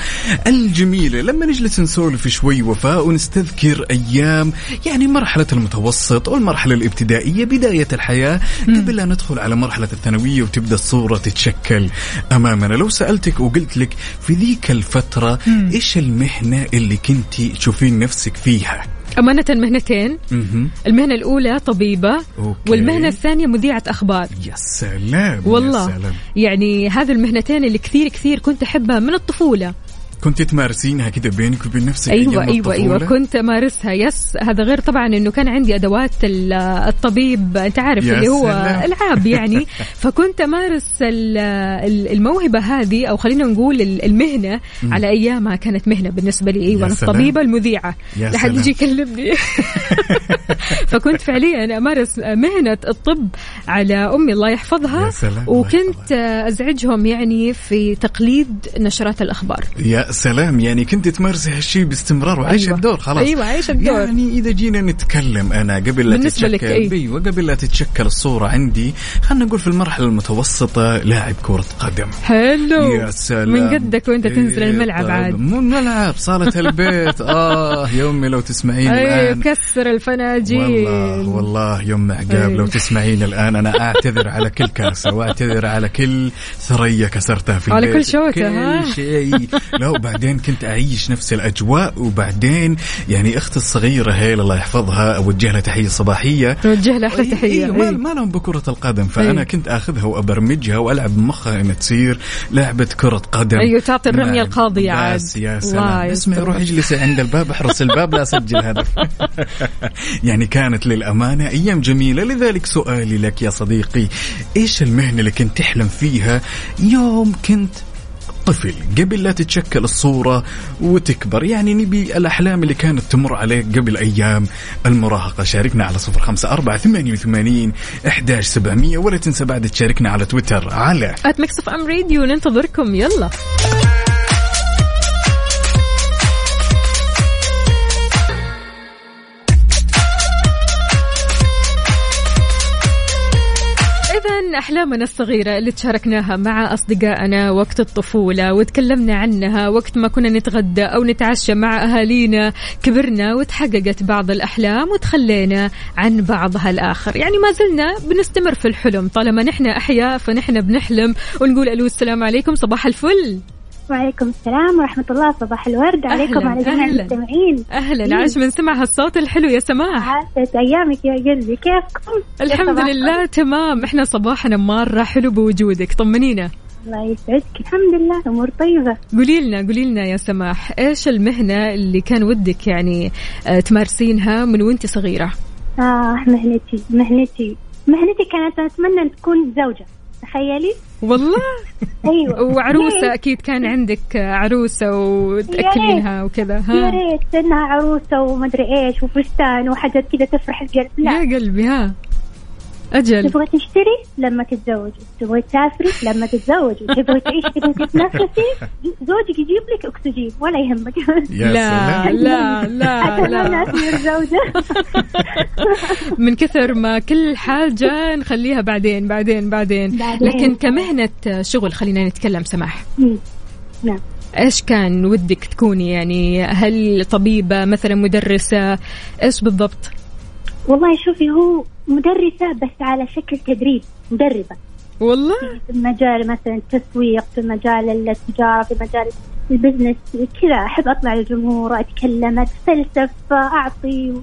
الجميلة. لما نجلس نسولف شوي وفاء ونستذكر أيام يعني مرحلة المتوسط والمرحله الابتدائية بداية الحياة قبل لا ندخل على مرحلة الثانوية وتبدأ الصورة تتشكل أمامنا. لو سألتك وقلت لك في ذيك الفترة إيش المهنة اللي كنتي تشوفين نفسك فيها؟ أمانة مهنتين مهم. المهنة الأولى طبيبة أوكي. والمهنة الثانية مذيعة أخبار يا سلام والله يا سلام. يعني هذه المهنتين اللي كثير كثير كنت أحبها من الطفولة كنت تمارسينها كده بينك وبين نفسك أيوة أيوة الطفولة؟ كنت أمارسها. yes هذا غير طبعا أنه كان عندي أدوات ال- الطبيب أنت عارف اللي هو سلام. ألعاب يعني. (laughs) فكنت أمارس ال- ال- الموهبة هذه أو خلينا نقول ال- المهنة على أيامها كانت مهنة بالنسبة لي. أيوة يا أنا سلام. الطبيبة المذيعة. يا لحد. يجي يكلمني. (laughs) فكنت فعليا أمارس مهنة الطب على أمي الله يحفظها. يا سلام، الله وكنت أزعجهم يعني في تقليد نشرات الأخبار. يا سلام يعني كنت تمارسي هالشيء باستمرار وعايشة أيوة. الدور خلاص أيوة، عايشة الدور. يعني إذا جينا نتكلم أنا قبل لا تتشكل؟ أيوه قبل لا تتشكل الصورة عندي خلينا نقول في المرحلة المتوسطة لاعب كرة قدم حلو يا سلام من قدك وأنت تنزل إيه الملعب طيب. عاد مو الملعب صالة البيت (laughs) آه يا امي لو تسمعين أيوه الآن كسر الفناجين والله والله يوم عقاب أي. لو تسمعين الآن أنا أعتذر على كل (laughs) كاسه وأعتذر على كل ثريا كسرتها في على البيت كل شوكة، كل ها؟ شيء لا وبعدين كنت أعيش نفس الأجواء وبعدين يعني أختي الصغيرة هيل الله يحفظها أوجه لها تحية صباحية نوجه له أحلى تحية أيوه ما. ما لهم بكرة القدم فأنا إيه. كنت أخذها وأبرمجها وألعب بمخها إنها تصير لعبة كرة قدم أيوة، تعطي الرمية نعم. القاضية عاد. يا سلام اسمع. روح اجلس عند الباب أحرس الباب لا أسجل هدف (laughs) يعني كانت للأمانة أيام جميلة لذلك سؤالي لك يا صديقي إيش المهنة اللي كنت تحلم فيها يوم كنت طفل قبل لا تتشكل الصورة وتكبر. يعني نبي الأحلام اللي كانت تمر عليك قبل أيام. المراهقة شاركنا على صفر خمسة أربعة ثمانية وثمانين إحداش سبعمية. ولا تنسى بعد تشاركنا على تويتر على at Mix FM Radio ننتظركم. يلا. إذا أحلامنا الصغيرة اللي تشاركناها مع أصدقائنا وقت الطفولة وتكلمنا عنها وقت ما كنا نتغدى أو نتعشى مع أهالينا كبرنا وتحققت بعض الأحلام وتخلينا عن بعضها الآخر. يعني ما زلنا بنستمر في الحلم. طالما نحن أحياء فنحن بنحلم ونقول ألو السلام عليكم صباح الفل. وعليكم السلام ورحمة الله. صباح الورد. عليكم وعلى جميع. المستمعين. أهلا. عاش من سمع هالصوت الحلو يا سماح. عاشت أيامك يا قلبي. كيفكم؟ الحمد. لله تمام. إحنا صباحنا مرة حلو بوجودك. طمنينا. الله يسعدك. الحمد لله. أمور طيبة. قولي لنا قولي لنا يا سماح إيش المهنة اللي كان ودك يعني آه، تمارسينها من وأنت صغيرة؟ آه مهنتي. مهنتي. مهنتي كانت أتمنى أن تكون زوجة. تخيلي؟ والله؟ أيوة. (laughs) وعروسة ليه؟ أكيد كان عندك عروسة وتأكلينها وكذا يا ها ريت انها عروسة ومدري إيش وفستان وحاجات كذا تفرح القلب. لا. يا قلبي ها. أجل. تبغى تشتري؟ لما تتزوجي تبغى تسافري؟ لما تتزوجي تبغى تعيش تبغى تتنفسي زوجك يجيب لك اكسجين ولا يهمك. يا لا لا لا (laughs) لا. (laughs) من كثر ما كل حاجة نخليها بعدين بعدين بعدين. بعدين. لكن كمهنة شغل خلينا نتكلم سماح. نعم. إيش كان ودك تكوني؟ يعني هل طبيبة مثلا مدرسة؟ إيش بالضبط؟ والله شوفي هو مدرسة بس على شكل تدريب مدربة. والله؟ في مجال مثلا التسويق في مجال التجارة في مجال ال business كذا. أحب أطلع للجمهور أتكلم أتفلسف أعطي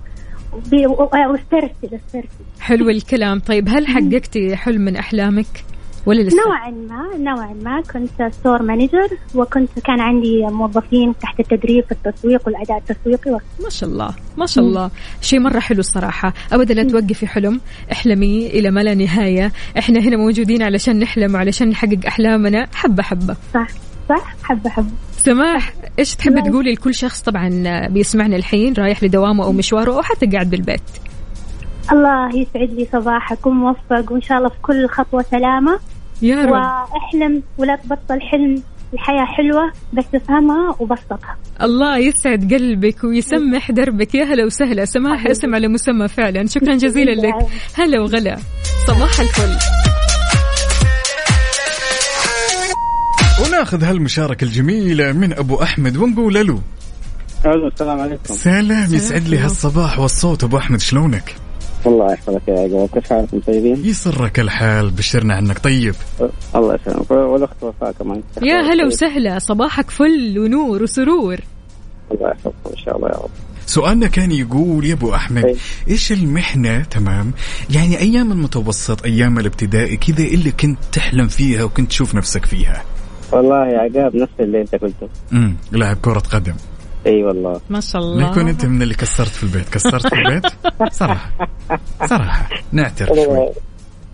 واسترسل أسترسل حلو الكلام. طيب هل حققتي حلم من أحلامك؟ ولا لسه؟ نوعا ما نوعا ما. كنت store manager وكنت كان عندي موظفين تحت التدريب في التسويق والأداء التسويقي ما شاء الله ما شاء الله. شيء مرة حلو الصراحة. أبدا لا توقفي حلم. احلمي إلى ما لا نهاية. إحنا هنا موجودين علشان نحلم وعلشان نحقق أحلامنا. حبة حبة. صح صح. حبة حبة. سماح إيش تحبي. تقولي لكل شخص طبعا بيسمعنا الحين رايح لدوامه أو مشواره أو حتى قاعد بالبيت؟ الله يسعد لي صباحك وموفق وان شاء الله في كل خطوة سلامة. يا رب. واحلم ولا تبطل حلم. الحياة حلوة بس افهمها وبسطها. الله يسعد قلبك ويسمح دربك. يا هلا وسهلا. سماح اسم على مسمى فعلا. شكرا جزيلا لك. هلا وغلا. صباح الفل. وناخذ هالمشاركة الجميلة من أبو أحمد ونقول له السلام عليكم. سلام يسعد لي هالصباح والصوت. أبو أحمد شلونك؟ الله يحفظك يا عقاب. كيف حالكم طيبين؟ يسرك الحال بشرنا عنك. طيب. الله يسلمك. والأخت وفاء كمان. يا هلا وسهلا. صباحك فل ونور وسرور. الله يحفظكم إن شاء الله يا رب. سؤالنا كان يقول يا أبو أحمد أي. إيش المحنة؟ تمام. يعني أيام المتوسط أيام الابتدائي كذا اللي كنت تحلم فيها وكنت تشوف نفسك فيها؟ والله يا عقاب نفس اللي أنت قلته. امم لاعب كرة قدم. اي والله. ما شاء الله يكون انت من اللي كسرت في البيت. كسرت في البيت؟ صراحة. صراحة. نعترف شوي. والله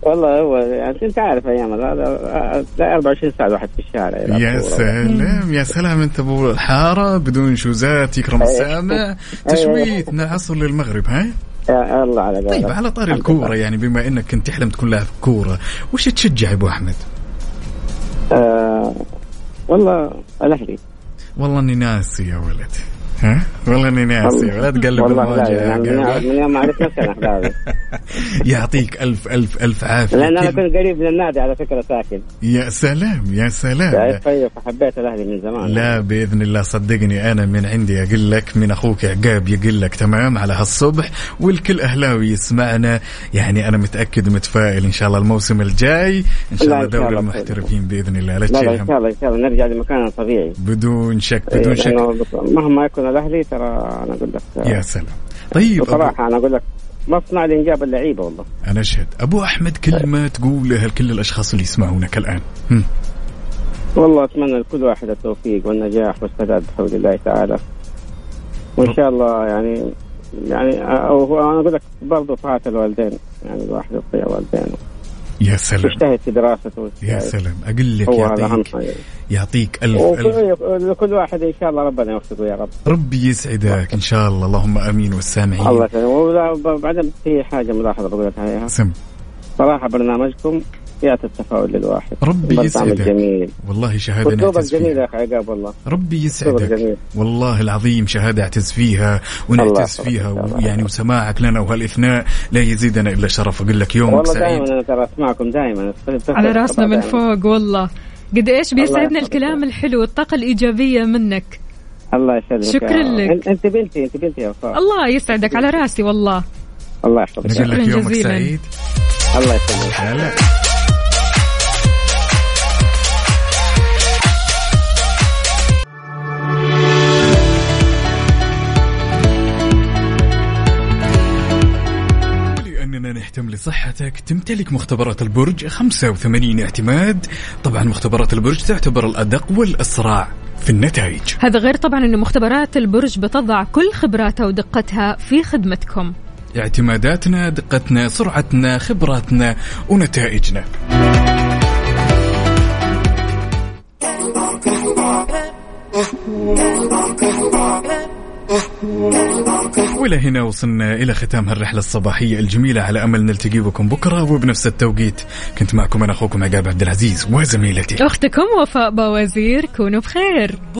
والله هو يعني انت عارف أيام هذا 24 ساعة الواحد في الشارع يا. سلام يا سلام أنت أبو الحارة بدون شوزات يكرم السامع تشويت من العصر للمغرب ها؟ يا الله على قولك. طيب على طاري الكورة يعني بما إنك كنت تحلم تكون لاعب كورة وش تشجع يا أبو أحمد؟ آه والله الأهلي. والله إني ناسي يا ولد. ها؟ والله إني ناسي. ولا تقلب المواجهه يعني من يوم ما عرفت نفسي (laughs) يعطيك ألف ألف ألف عافية. لأن أنا كنت قريب من النادي على فكرة ساكن. يا سلام يا سلام. شايف طيب فحبيت الأهلي من زمان. لا بإذن الله صدقني أنا من عندي أقول لك من أخوك عقاب يقول لك تمام على هالصبح والكل أهلاوي يسمعنا. يعني أنا متأكد ومتفائل إن شاء الله الموسم الجاي. إن شاء الله دوري الله المحترفين بإذن الله. لا لا لا إن شاء الله إن شاء الله نرجع لمكاننا الطبيعي. بدون شك إيه، بدون شك. لأنه مهما يكون الأهلي ترى أنا أقول لك يا سلام. طيب بصراحة أنا أقول لك مصنع لانجاب اللعيبة والله. أنا أشهد. أبو أحمد كلمه تقولها لكل الأشخاص اللي يسمعونك الآن. هم. والله أتمنى لكل واحد التوفيق والنجاح والسداد بحول الله تعالى. وإن شاء الله يعني يعني أو أنا أقول لك برضه طاعه الوالدين يعني الواحد يطيع والدينه. يا سلام. يجتهد في دراسته يا سلام. أقول لك يعطيك حاجة يعطيك الف ألف. لكل واحد إن شاء الله ربنا يوفقه يا رب. ربي يسعدك إن شاء الله. اللهم آمين والسامعين. الله يسلمك. وبعدين في حاجة ملاحظة بقول لك عليها سم. صراحة برنامجكم يعطي التفاؤل للواحد. ربي يسعدك. جميل والله شهادة نعتز جميل فيها. يا أخي عقاب والله. ربي يسعدك. والله العظيم شهادة أعتز فيها ونعتز فيها. ويعني وسماعك لنا وهالإثناء لا يزيدنا إلا شرف. أقول لك يومك والله سعيد. دائما أنا ترى اسمعكم دائما على راسنا من فوق والله. قد إيش بيسعدنا. الكلام الحلو والطاقة الإيجابية منك. الله يسلمك شكراً لك. أنت- أنت بنتي أنت بنتي يا وفاء الله يسعدك. على راسي والله. الله يحفظك. نقول لك شكراً يومك جزيلاً. سعيد. الله يسلمك. نهتم لصحتك تمتلك مختبرات البرج 85 اعتماد طبعا مختبرات البرج تعتبر الأدق والأسرع في النتائج هذا غير طبعا أنه مختبرات البرج بتضع كل خبراتها ودقتها في خدمتكم اعتماداتنا دقتنا سرعتنا خبراتنا ونتائجنا وإلى هنا وصلنا إلى ختام هالرحلة الصباحية الجميلة على أمل نلتقي بكم بكرة وبنفس التوقيت. كنت معكم أنا أخوكم عقاب عبد العزيز وزميلتي. أختكم وفاء باوزير كونوا بخير.